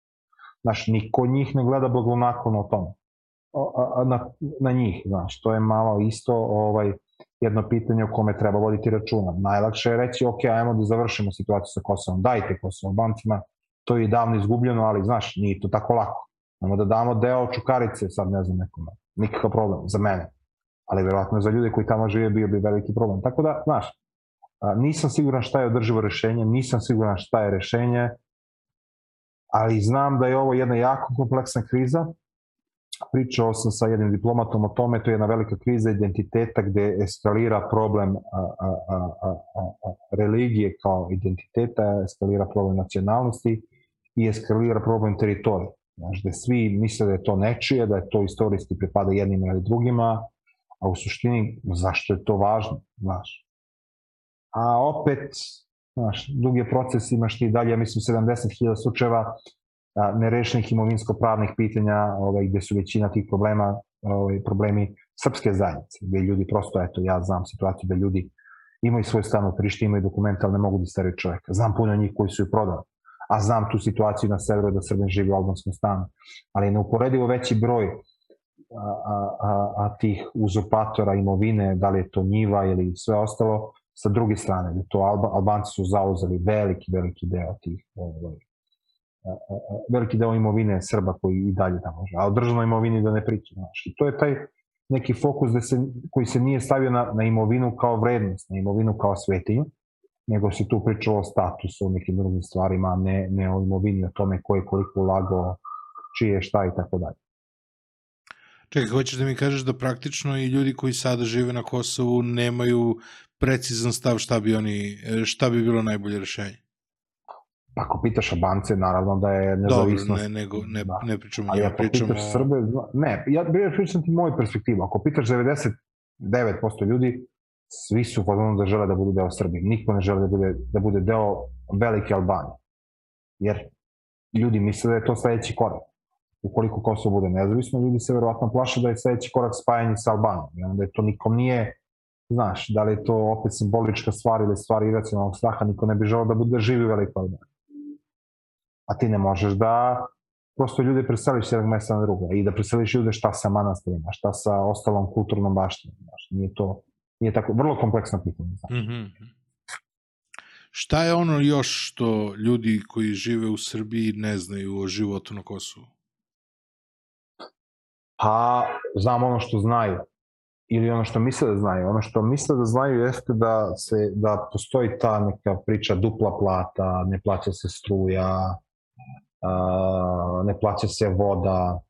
Znaš, niko njih ne gleda blagonaklono o tome. Na, na njih, znaš, to je malo isto ovaj, jedno pitanje o kome treba voditi računa. Najlakše je reći, ok, ajmo da završimo situaciju sa Kosovom, dajte Kosovom bancima, to je davno izgubljeno, ali znaš, nije to tako lako. Ajmo da damo deo čukarice, sad ne znam nekome. Nikakav problem, za mene ali verovatno za ljude koji tamo žive bio bi veliki problem. Tako da, znaš, nisam siguran šta je održivo rešenje, nisam siguran šta je rešenje, ali znam da je ovo jedna jako kompleksna kriza. Pričao sam sa jednim diplomatom o tome, to je jedna velika kriza identiteta gde eskalira problem a, a, a, a, a, religije kao identiteta, eskalira problem nacionalnosti i eskalira problem teritorija. Znaš, gde svi misle da je to nečije, da je to istorijski pripada jednima ili drugima, a u suštini zašto je to važno, znaš. A opet, znaš, dug je proces, imaš ti dalje, mislim, 70.000 slučajeva nerešenih imovinsko-pravnih pitanja ovaj, gde su većina tih problema ovaj, problemi srpske zajednice, gde ljudi prosto, eto, ja znam situaciju da ljudi imaju svoj stan u Prišti, imaju dokumente, ali ne mogu da staraju čoveka. Znam puno njih koji su ju prodali. A znam tu situaciju na severu da Srbin živi u albanskom stanu. Ali je neuporedivo veći broj a, a, a tih uzurpatora imovine, da li je to njiva ili sve ostalo, sa druge strane, to Alba, Albanci su zauzeli veliki, veliki deo tih, ovaj, veliki deo imovine Srba koji i dalje tamo može. A o državnoj imovini da ne pričam. Znaš. I to je taj neki fokus da se, koji se nije stavio na, na imovinu kao vrednost, na imovinu kao svetinju, nego se tu pričalo o statusu, o nekim drugim stvarima, ne, ne o imovini, o tome ko je koliko ulagao, čije šta i tako dalje. Čekaj, hoćeš da mi kažeš da praktično i ljudi koji sada žive na Kosovu nemaju precizan stav šta bi oni, šta bi bilo najbolje rešenje? Ako pitaš Albance, naravno da je nezavisnost... Dobro, ne, nego, ne, da. ne pričamo njima, pričamo... Pitaš Srbe, ne, ja pričam ti moju perspektivu. Ako pitaš 99% ljudi, svi su podano da žele da budu deo Srbije. Niko ne žele da bude, da bude deo velike Albanije. Jer ljudi misle da je to sledeći korak. Ukoliko Kosovo bude nezavisno, ljudi se verovatno plaše da je sledeći korak spajanje sa Albanijom. I onda je to nikom nije, znaš, da li je to opet simbolička stvar ili stvar iracionalnog straha, niko ne bi želeo da bude da živi u velikoj Albaniji. A ti ne možeš da prosto ljude preseliš s jednog mesta na drugo i da preseliš ljude šta sa manastirima, šta sa ostalom kulturnom baštinom. Znaš, nije to nije tako, vrlo kompleksno pitanje. Znači. Mm -hmm. Šta je ono još što ljudi koji žive u Srbiji ne znaju o životu na Kosovu? Pa, znam ono što znaju. Ili ono što misle da znaju. Ono što misle da znaju jeste da, se, da postoji ta neka priča dupla plata, ne plaća se struja, ne plaća se voda.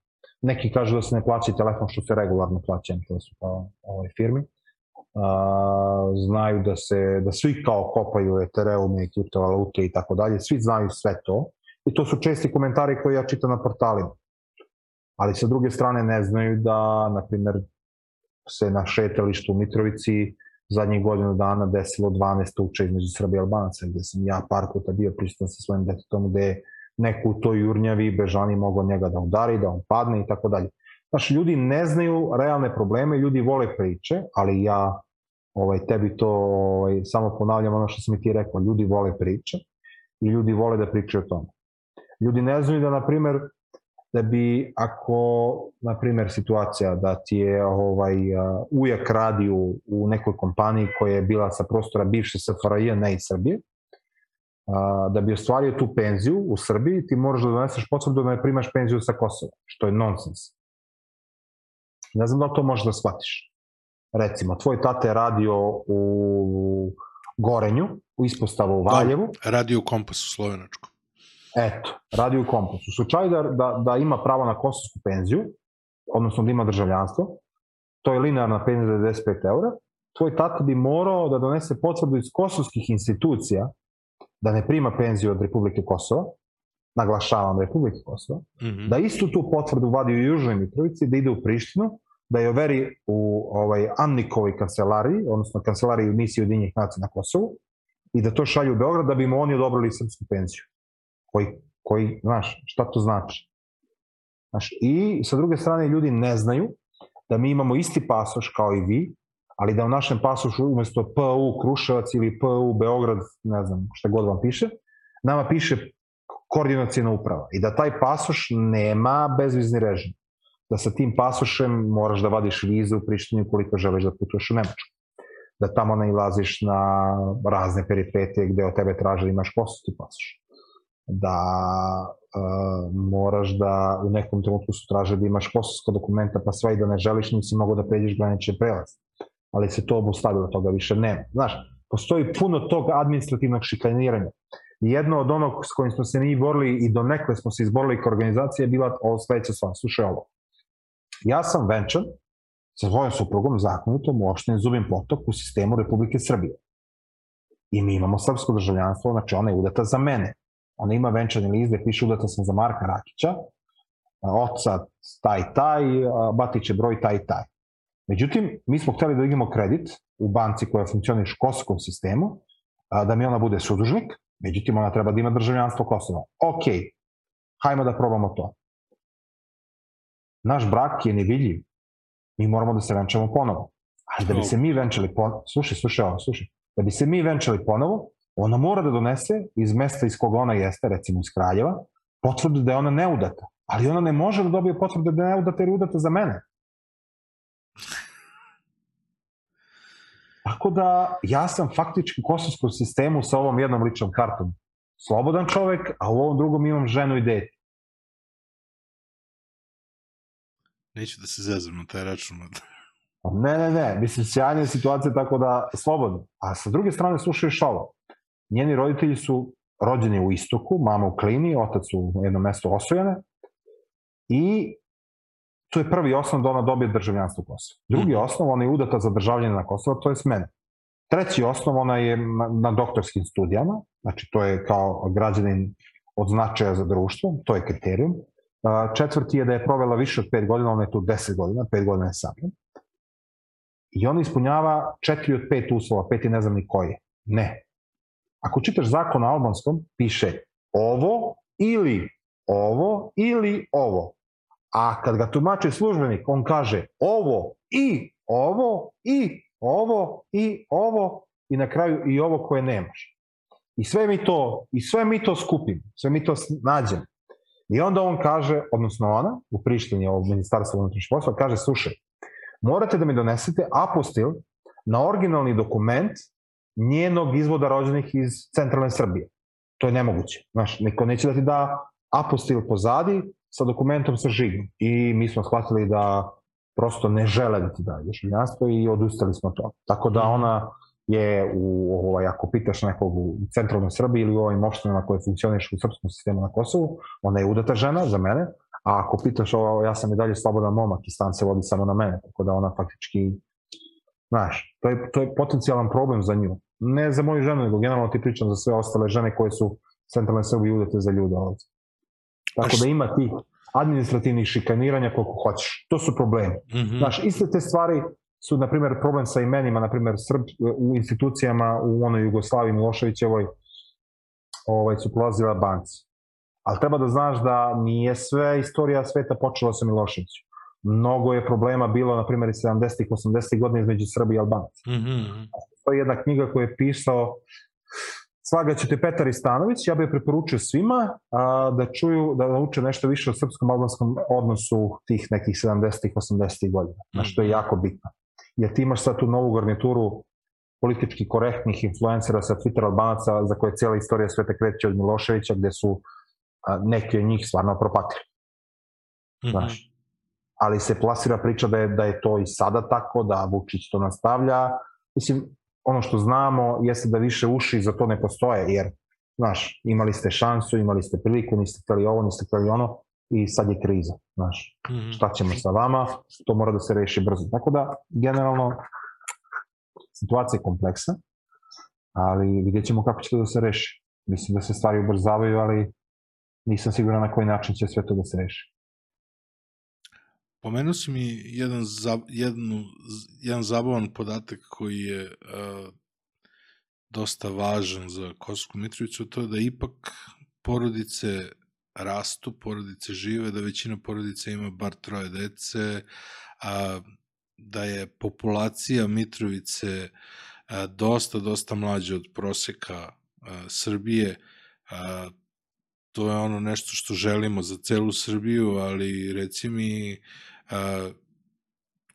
Neki kažu da se ne plaća telefon što se regularno plaća, to su kao ovoj firmi a, znaju da se da svi kao kopaju Ethereum i kriptovalute i tako dalje, svi znaju sve to i to su česti komentari koje ja čitam na portalima. Ali sa druge strane ne znaju da, na primer, se na šetalištu u Mitrovici zadnjih godinu dana desilo 12 tuča između Srbije i Albanaca, gde sam ja par puta bio prisutan sa svojim detetom, gde neko u toj jurnjavi bežani mogao njega da udari, da on padne i tako dalje. Znaš, ljudi ne znaju realne probleme, ljudi vole priče, ali ja ovaj, tebi to ovaj, samo ponavljam ono što sam ti rekao, ljudi vole priče i ljudi vole da pričaju o tome. Ljudi ne znaju da, na primer, da bi ako, na primer, situacija da ti je ovaj, ujak radi u, u nekoj kompaniji koja je bila sa prostora bivše SFRJ, ne iz Srbije, da bi ostvario tu penziju u Srbiji, ti moraš da doneseš potvrdu da ne primaš penziju sa Kosova, što je nonsens. Ne znam da li to možeš da shvatiš. Recimo, tvoj tata je radio u Gorenju, u ispostavu u Valjevu. Da, radio u Kompasu Slovenačku. Eto, radio u Kompasu. U slučaju da, da, da ima pravo na kosovsku penziju, odnosno da ima državljanstvo, to je linearna penzija 95 eura, tvoj tata bi morao da donese potvrdu iz kosovskih institucija da ne prima penziju od Republike Kosova, naglašavam Republike Kosova, mm -hmm. da istu tu potvrdu vadi u Južnoj Mitrovici, da ide u Prištinu, da je overi u ovaj, Amnikovoj kancelariji, odnosno kancelariji misije Udinjih nacija na Kosovu, i da to šalju u Beograd da bi mu oni odobrili srpsku penziju. Koji, koji, znaš, šta to znači? Znaš, I sa druge strane ljudi ne znaju da mi imamo isti pasoš kao i vi, ali da u našem pasošu umesto PU Kruševac ili PU Beograd, ne znam šta god vam piše, nama piše koordinacijna uprava i da taj pasoš nema bezvizni režim. Da sa tim pasošem moraš da vadiš vizu u Prištini ukoliko želiš da putuješ u Nemačku. Da tamo nailaziš na razne peripetije gde od tebe traže da imaš kosovski pasoš. Da uh, moraš da u nekom trenutku su traže da imaš kosovsko dokumenta pa sve i da ne želiš nisi mogo da pređeš granični prelaz. Ali se to obustavilo, toga više nema. Znaš, postoji puno tog administrativnog šikaniranja jedno od onog s kojim smo se mi borili i do nekle smo se izborili kao organizacija je bila ovo sledeća stvar. Slušaj ovo. Ja sam venčan sa svojom suprugom zakonitom u opštini Zubin potok u sistemu Republike Srbije. I mi imamo srpsko državljanstvo, znači ona je udata za mene. Ona ima venčani list gde piše udata sam za Marka Rakića, oca taj taj, batiće broj taj taj. Međutim, mi smo hteli da imamo kredit u banci koja funkcioniš u kosovskom sistemu, da mi ona bude sudužnik, Međutim, ona treba da ima državljanstvo Kosova. Ok, hajmo da probamo to. Naš brak je nevidljiv. Mi moramo da se venčamo ponovo. Ali da bi se mi venčali ponovo, slušaj, slušaj ovo, slušaj, da bi se mi venčali ponovo, ona mora da donese iz mesta iz koga ona jeste, recimo iz Kraljeva, potvrdu da je ona neudata. Ali ona ne može da dobije potvrdu da je neudata jer je udata za mene. Tako da ja sam faktički u kosovskom sistemu sa ovom jednom ličnom kartom slobodan čovek, a u ovom drugom imam ženu i dete. Neću da se zezam na taj račun. Ne, ne, ne, mislim, sjajna je situacija tako da slobodno. A sa druge strane slušaš ovo. njeni roditelji su rođeni u istoku, mama u klini, otac u jednom mestu osvojene i to je prvi osnov da ona dobije državljanstvo Kosova. Drugi mm. osnov, ona je udata za državljanje na Kosovo, to je smene. Treći osnov, ona je na, na doktorskim studijama, znači to je kao građanin od značaja za društvo, to je kriterijum. Četvrti je da je provela više od 5 godina, ona je tu 10 godina, 5 godina je sam. I ona ispunjava 4 od 5 uslova, peti ne znam ni koji je. Ne. Ako čitaš zakon na albanskom, piše ovo ili ovo ili ovo. A kad ga tumači službenik, on kaže ovo i ovo i ovo i ovo i na kraju i ovo koje nemaš. I sve mi to, i sve mi to skupimo, sve mi to nađemo. I onda on kaže, odnosno ona, u prištini ovog ministarstva unutrašnjih poslova, kaže, slušaj, morate da mi donesete apostil na originalni dokument njenog izvoda rođenih iz centralne Srbije. To je nemoguće. Znaš, niko neće da ti da apostil pozadi sa dokumentom sa žigom. I mi smo shvatili da prosto ne žele da ti daju državljanstvo i odustali smo to. Tako da ona je u, ovaj, ako pitaš nekog u centralnoj Srbiji ili u ovim opštinama koje funkcioniš u srpskom sistemu na Kosovu, ona je udata žena za mene, a ako pitaš ovo, ja sam i dalje slobodan momak i stan se vodi samo na mene, tako da ona faktički, znaš, to je, to je potencijalan problem za nju. Ne za moju ženu, nego generalno ti pričam za sve ostale žene koje su centralne Srbije udate za ljude ovdje. Tako da ima tih administrativnih šikaniranja koliko hoćeš. To su problemi. Mm -hmm. Znaš, iste te stvari su, na primjer, problem sa imenima, na primjer, Srb, u institucijama u onoj Jugoslaviji Miloševićevoj ovaj, su prolazila banci. Ali treba da znaš da nije sve istorija sveta počela sa Miloševićem. Mnogo je problema bilo, na primjer, i 70-ih, 80-ih godina između Srbije i Albanci. Mm -hmm. To je jedna knjiga koju je pisao Slagaće te Petar Istanović, ja bih preporučio svima a, da čuju, da nauče nešto više o srpskom-albanskom odnosu tih nekih 70-ih, 80-ih godina, na što je mhm. jako bitno. Jer ti imaš sad tu novu garnituru politički korektnih influencera sa Twitter albanaca za koje cijela istorija sveta kreće od Miloševića, gde su a, neki od njih stvarno propatili. Mm -hmm. Znaš. Ali se plasira priča da je, da je to i sada tako, da Vučić to nastavlja. Mislim, ono što znamo jeste da više uši za to ne postoje, jer, znaš, imali ste šansu, imali ste priliku, niste hteli ovo, niste hteli ono, i sad je kriza, znaš. Mm -hmm. Šta ćemo sa vama, to mora da se reši brzo. Tako da, generalno, situacija je kompleksa, ali vidjet ćemo kako će to da se reši. Mislim da se stvari ubrzavaju, ali nisam siguran na koji način će sve to da se reši. Pomenuo si mi jedan, za, jednu, jedan zabavan podatak koji je uh, dosta važan za Kosovsku Mitrovicu, to je da ipak porodice rastu, porodice žive, da većina porodica ima bar troje dece, a da je populacija Mitrovice a, dosta, dosta mlađa od proseka a, Srbije, a, to je ono nešto što želimo za celu Srbiju, ali reci mi a,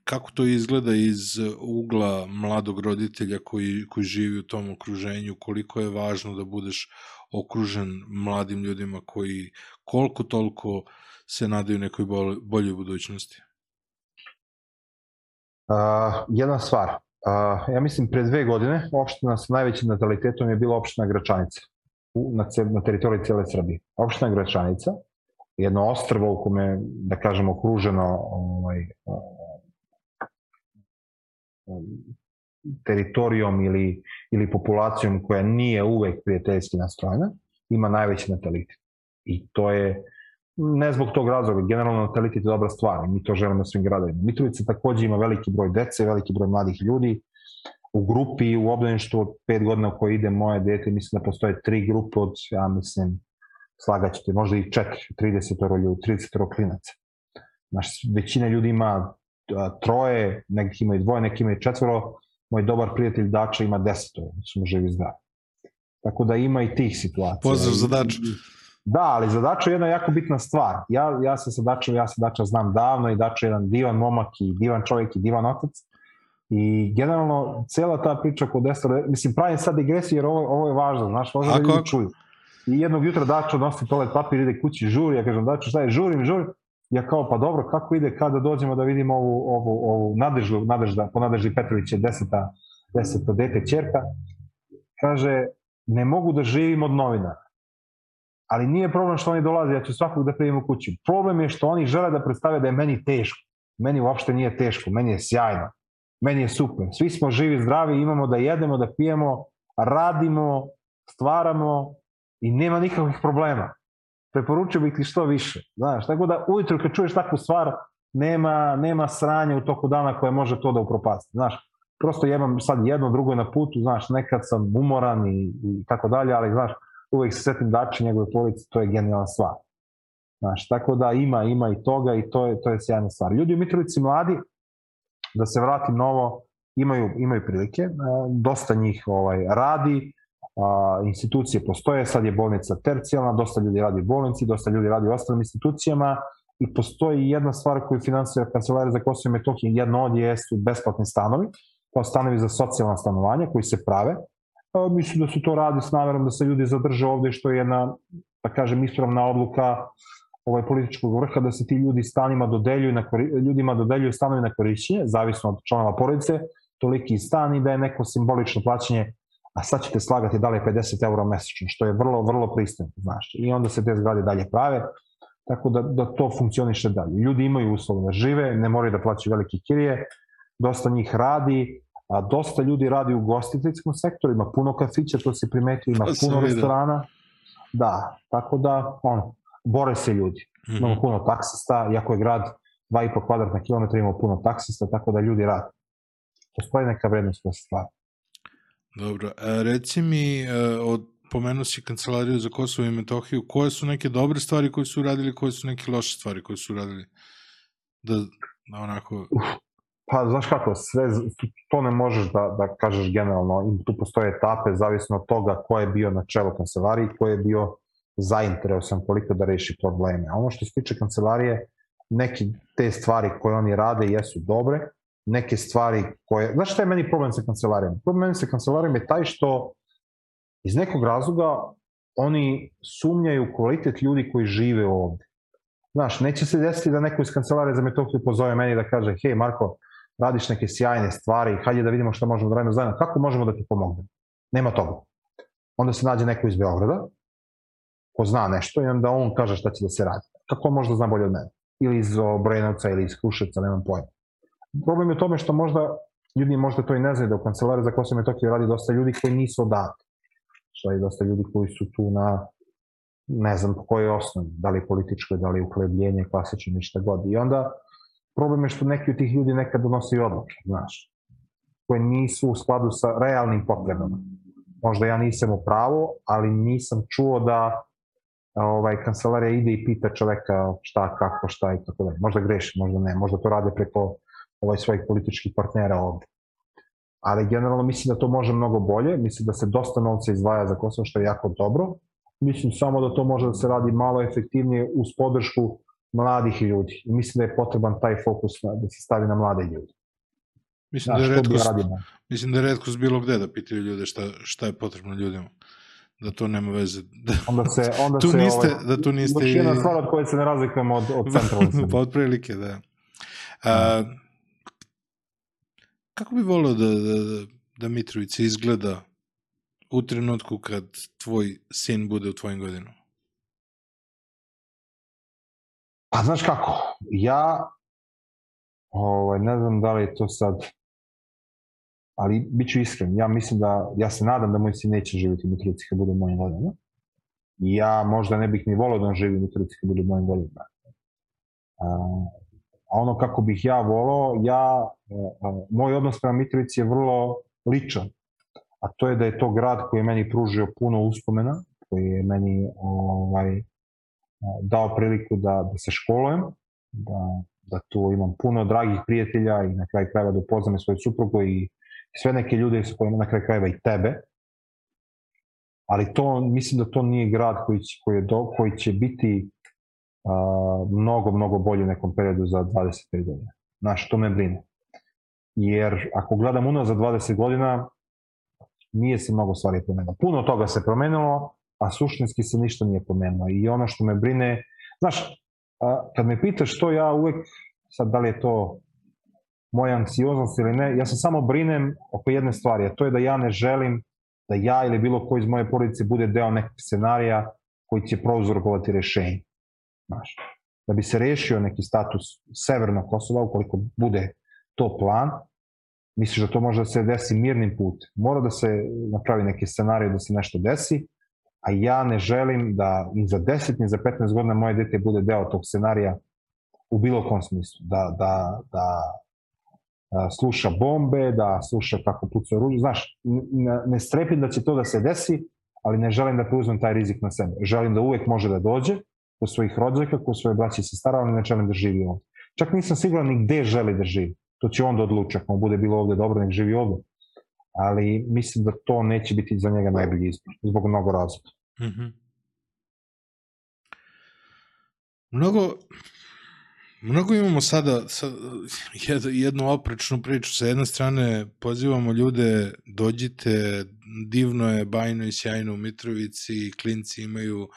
kako to izgleda iz ugla mladog roditelja koji, koji živi u tom okruženju, koliko je važno da budeš okružen mladim ljudima koji koliko toliko se nadaju nekoj boljoj budućnosti? Uh, jedna stvar. Uh, ja mislim pre dve godine opština sa najvećim natalitetom je bila opština Gračanica na, na teritoriji cijele Srbije. Opština Gračanica, jedno ostrvo u kome, da kažemo, okruženo ovaj, teritorijom ili, ili populacijom koja nije uvek prijateljski nastrojena, ima najveći natalitet. I to je, ne zbog tog razloga, generalno natalitet je dobra stvar, mi to želimo svim gradovima. Mitrovica takođe ima veliki broj dece, veliki broj mladih ljudi, u grupi, u obdaništu od pet godina koje ide moje dete, mislim da postoje tri grupe od, ja mislim, slagaćete, možda i četiri, 30 ljudi, 30 klinaca. Znaš, većina ljudi ima troje, neki imaju dvoje, neki imaju četvoro, moj dobar prijatelj Dača ima desetoro, smo živi zdravi. Tako da ima i tih situacija. Pozdrav za Daču. Da, ali za Dača je jedna jako bitna stvar. Ja, ja se sa Dačom, ja se Dača znam davno i Dača je jedan divan momak i divan čovjek i divan otac. I generalno, cela ta priča kod Destora, mislim, pravim sad digresiju jer ovo, ovo je važno, znaš, možda da ljudi čuju. I jednog jutra Dačo nosi toalet papir, ide kući, žuri, ja kažem, Dačo, šta je, žurim, žurim. Ja kao, pa dobro, kako ide kada dođemo da vidimo ovu, ovu, ovu nadeždu, nadežda, po nadeždi Petrović je deseta, deseta dete čerka. Kaže, ne mogu da živim od novinara. Ali nije problem što oni dolaze, ja ću svakog da primim u kuću. Problem je što oni žele da predstave da je meni teško. Meni uopšte nije teško, meni je sjajno. Meni je super. Svi smo živi, zdravi, imamo da jedemo, da pijemo, radimo, stvaramo i nema nikakvih problema. Preporučio bih ti što više. Znaš, tako da ujutro kad čuješ takvu stvar, nema, nema sranja u toku dana koje može to da upropasti. Znaš, prosto jebam sad jedno, drugo na putu, znaš, nekad sam umoran i, i tako dalje, ali znaš, uvek se setim Dači njegove police, to je genijalna stvar. Znaš, tako da ima, ima i toga i to je, to je sjajna stvar. Ljudi u Mitrovici mladi, da se vratim novo, imaju, imaju prilike, dosta njih ovaj, radi, a, institucije postoje, sad je bolnica tercijalna, dosta ljudi radi u bolnici, dosta ljudi radi u ostalim institucijama i postoji jedna stvar koju finansira kancelarija za Kosovo i Metohiju, jedno od jesu besplatni stanovi, kao stanovi za socijalna stanovanja koji se prave. A, mislim da su to radi s namerom da se ljudi zadrže ovde, što je jedna, da kažem, ispravna odluka ovaj političkog vrha da se ti ljudi stanima dodeljuju na ljudima dodeljuju stanovi na korišćenje zavisno od članova porodice toliki stan i da je neko simbolično plaćanje a sad ćete slagati da li je 50 eura mesečno, što je vrlo, vrlo pristojno, znaš. I onda se te zgrade dalje prave, tako da, da to funkcioniše dalje. Ljudi imaju uslove da žive, ne moraju da plaćaju velike kirije, dosta njih radi, a dosta ljudi radi u gostiteljskom sektoru, ima puno kafića, to se primetio, ima puno restorana. Da, tako da, ono, bore se ljudi. Mm -hmm. Imamo puno taksista, iako je grad 2,5 kvadratna kilometra, imamo puno taksista, tako da ljudi rade. Postoji neka vrednost koja se stvara. Dobro, a reci mi, e, od, pomenuo si Kancelariju za Kosovo i Metohiju, koje su neke dobre stvari koje su uradili, koje su neke loše stvari koje su uradili? Da, da onako... Pa, znaš kako, sve, to ne možeš da, da kažeš generalno, tu postoje etape, zavisno od toga ko je bio na čelu kancelariji, ko je bio zainteresovan koliko da reši probleme. A ono što se tiče kancelarije, neke te stvari koje oni rade jesu dobre, neke stvari koje... Znaš šta je meni problem sa kancelarijom? Problem meni sa kancelarijom je taj što iz nekog razloga oni sumnjaju kvalitet ljudi koji žive ovde. Znaš, neće se desiti da neko iz kancelarije za Metohiju pozove meni da kaže hej Marko, radiš neke sjajne stvari, hajde da vidimo šta možemo da radimo zajedno, kako možemo da ti pomognemo? Nema toga. Onda se nađe neko iz Beograda, ko zna nešto i onda on kaže šta će da se radi. Kako on možda zna bolje od mene? Ili iz Obrenovca ili iz Kruševca, nemam pojma. Problem je u tome što možda ljudi možda to i ne znaju da u kancelariji za Kosovo i Metohiju radi dosta ljudi koji nisu odati. Što je dosta ljudi koji su tu na ne znam po kojoj osnovi, da li političkoj, da li uhlebljenje, klasično, ništa god. I onda problem je što neki od tih ljudi nekad donosi odluke, znaš, koje nisu u skladu sa realnim potrebama. Možda ja nisam u pravu, ali nisam čuo da ovaj, kancelarija ide i pita čoveka šta, kako, šta i tako dalje. Možda greši, možda ne, možda to rade preko ovaj, svojih političkih partnera ovde. Ali generalno mislim da to može mnogo bolje, mislim da se dosta novca izdvaja za Kosovo, što je jako dobro. Mislim samo da to može da se radi malo efektivnije uz podršku mladih ljudi. I mislim da je potreban taj fokus na, da se stavi na mlade ljudi. Mislim, da, da je redko, mislim da je redko bilo gde da pitaju ljude šta, šta je potrebno ljudima da to nema veze. Da, onda se, onda tu se, niste, ovaj, da tu niste... Još jedna stvar od koje se ne razlikujemo od, od centralne pa od prilike, da. A, Kako bi volio da, da, da, da Mitrovica izgleda u trenutku kad tvoj sin bude u tvojim godinu? Pa znaš kako, ja ovaj, ne znam da li je to sad ali bit ću iskren, ja mislim da, ja se nadam da moj sin neće živjeti u Mitrovici kad bude u mojim godinama. Ja možda ne bih ni volio da on živi u Mitrovici kad bude u mojim godinama. A ono kako bih ja volao, ja, moj odnos prema Mitrovici je vrlo ličan. A to je da je to grad koji je meni pružio puno uspomena, koji je meni ovaj, dao priliku da, da se školujem, da, da tu imam puno dragih prijatelja i na kraju krajeva da upoznam svoju suprugu i sve neke ljude s kojima na kraju krajeva i tebe. Ali to, mislim da to nije grad koji će, koji je do, koji će biti a, mnogo, mnogo bolje u nekom periodu za 25 godina. Znaš, to me brine. Jer ako gledam unaz za 20 godina, nije se mnogo stvari promenilo. Puno toga se promenilo, a suštinski se ništa nije promenilo. I ono što me brine, znaš, kad me pitaš što ja uvek, sad da li je to moja anksioznost ili ne, ja se samo brinem oko jedne stvari, a to je da ja ne želim da ja ili bilo ko iz moje porodice bude deo nekog scenarija koji će prouzrokovati rešenje. Znaš, da bi se rešio neki status Severnog Kosova, ukoliko bude to plan, misliš da to može da se desi mirnim put. Mora da se napravi neki scenarij da se nešto desi, a ja ne želim da ni za 10 ni za 15 godina moje dete bude deo tog scenarija u bilo kom smislu. Da, da, da sluša bombe, da sluša kako pucaju ruže. Znaš, ne, strepim da će to da se desi, ali ne želim da preuzmem taj rizik na sebe. Želim da uvek može da dođe kod svojih rođaka, kod svoje braće i sestara, ali ne želim da živi ovde. Čak nisam siguran ni gde želi da živi. To će on da odluči, ako mu bude bilo ovde dobro, nek živi ovde. Ali mislim da to neće biti za njega najbolji izbor, zbog mnogo razloga. Mm -hmm. Mnogo, mnogo imamo sada, sada jednu oprečnu priču. Sa jedne strane pozivamo ljude, dođite, divno je, bajno i sjajno u Mitrovici, klinci imaju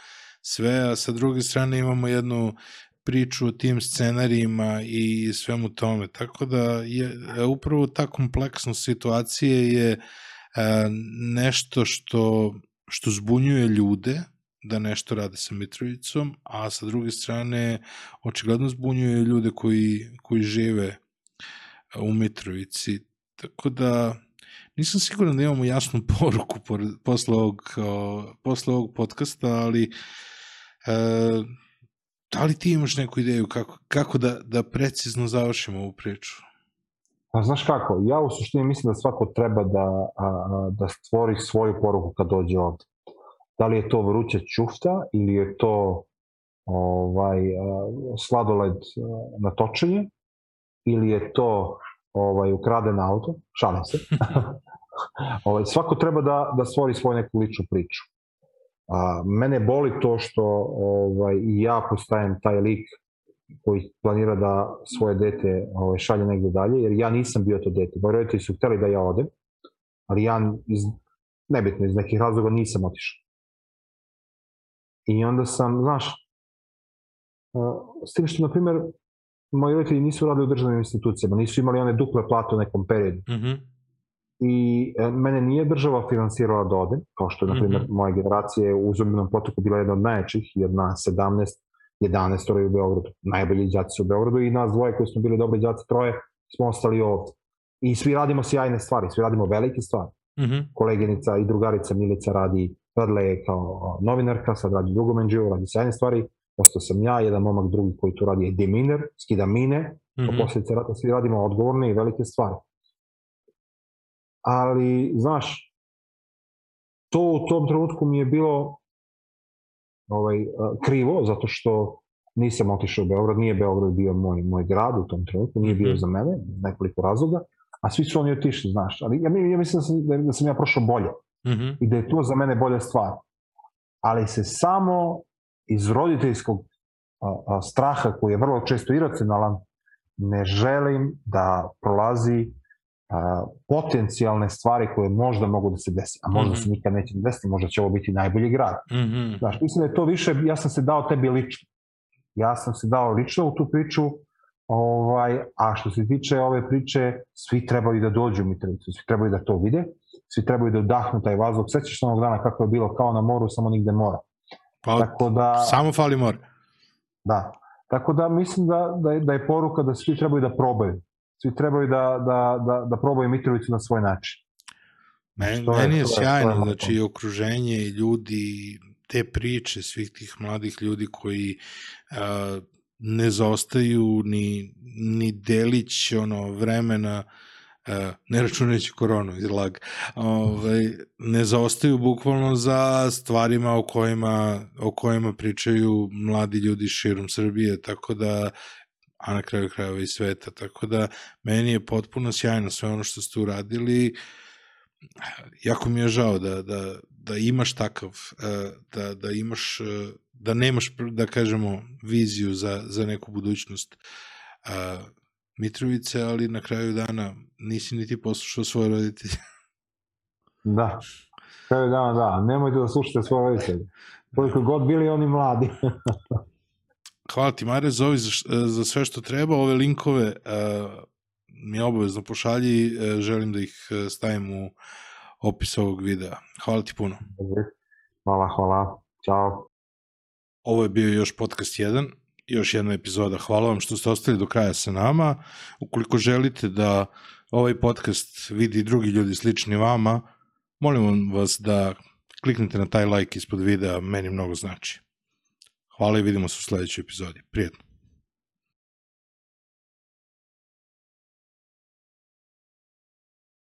sve, a sa druge strane imamo jednu priču o tim scenarijima i svemu tome. Tako da je upravo ta kompleksnost situacije je nešto što, što zbunjuje ljude da nešto rade sa Mitrovicom, a sa druge strane očigledno zbunjuje ljude koji, koji žive u Mitrovici. Tako da nisam siguran da imamo jasnu poruku posle ovog, posle ovog podcasta, ali e, Da li ti imaš neku ideju kako, kako da, da precizno završimo ovu priču? Pa znaš kako, ja u suštini mislim da svako treba da, a, da stvori svoju poruku kad dođe ovde. Da li je to vruća čufta ili je to ovaj, sladoled na točenje ili je to ovaj, ukraden auto, šalim se. ovaj, svako treba da, da stvori svoju neku ličnu priču. A, mene boli to što ovaj, i ja postajem taj lik koji planira da svoje dete ovaj, šalje negde dalje, jer ja nisam bio to dete. Moji roditelji su hteli da ja odem, ali ja iz, nebitno, iz nekih razloga nisam otišao. I onda sam, znaš, s tim što, na primjer, moji roditelji nisu radili u državnim institucijama, nisu imali one duple plate u nekom periodu. Mm -hmm i e, mene nije država finansirala da odem, kao što je, na primjer, mm -hmm. moja generacija u uzemljenom potoku bila jedna od najjačih, jedna 17, 11 u Beogradu, najbolji džaci u Beogradu i nas dvoje koji smo bili dobri džaci, troje, smo ostali ovde. I svi radimo sjajne stvari, svi radimo velike stvari. Mm -hmm. Koleginica i drugarica Milica radi, radila je kao novinarka, sad radi drugo menđivo, radi sjajne stvari, ostao sam ja, jedan momak drugi koji tu radi je deminer, skida mine, mm -hmm. posljedice rata svi radimo odgovorne i velike stvari ali, znaš, to u tom trenutku mi je bilo ovaj, krivo, zato što nisam otišao u Beograd, nije Beograd bio moj, moj grad u tom trenutku, nije bio mhm. za mene, nekoliko razloga, a svi su oni otišli, znaš, ali ja, ja mislim da sam, da sam ja prošao bolje mm -hmm. i da je to za mene bolja stvar. Ali se samo iz roditeljskog a, a, straha koji je vrlo često iracionalan, ne želim da prolazi a, potencijalne stvari koje možda mogu da se desi, a možda mm -hmm. se nikad neće desiti, možda će ovo biti najbolji grad. Mm -hmm. Znaš, mislim da je to više, ja sam se dao tebi lično. Ja sam se dao lično u tu priču, ovaj, a što se tiče ove priče, svi trebaju da dođu u Mitrovicu, svi trebaju da to vide, svi trebaju da udahnu taj vazduh. Sećaš se onog dana kako je bilo kao na moru, samo nigde mora. Pa, Tako da, samo fali more. Da. Tako da mislim da, da, je, da je poruka da svi trebaju da probaju svi trebaju da, da, da, da probaju Mitrovicu na svoj način. Men, što meni je, je sjajno, je znači i okruženje i ljudi, te priče svih tih mladih ljudi koji uh, ne zaostaju ni, ni delić ono, vremena uh, ne računajući koronu izlag, ovaj, ne zaostaju bukvalno za stvarima o kojima, o kojima pričaju mladi ljudi širom Srbije, tako da a na kraju krajeva i sveta. Tako da meni je potpuno sjajno sve ono što ste uradili. Jako mi je žao da, da, da imaš takav, e, da, da imaš, e, da nemaš, da kažemo, viziju za, za neku budućnost e, Mitrovice, ali na kraju dana nisi niti poslušao svoje roditelje. Da, kraju dana da, nemojte da slušate svoje roditelje. Koliko god bili oni mladi. Hvala ti Mare, zovi za, za sve što treba. Ove linkove uh, mi obavezno pošalji, uh, želim da ih stavim u opis ovog videa. Hvala ti puno. Hvala, hvala. Ćao. Ovo je bio još podcast 1, još jedna epizoda. Hvala vam što ste ostali do kraja sa nama. Ukoliko želite da ovaj podcast vidi drugi ljudi slični vama, molim vas da kliknite na taj like ispod videa, meni mnogo znači. Hvala i vidimo se u sledećoj epizodi. Prijetno.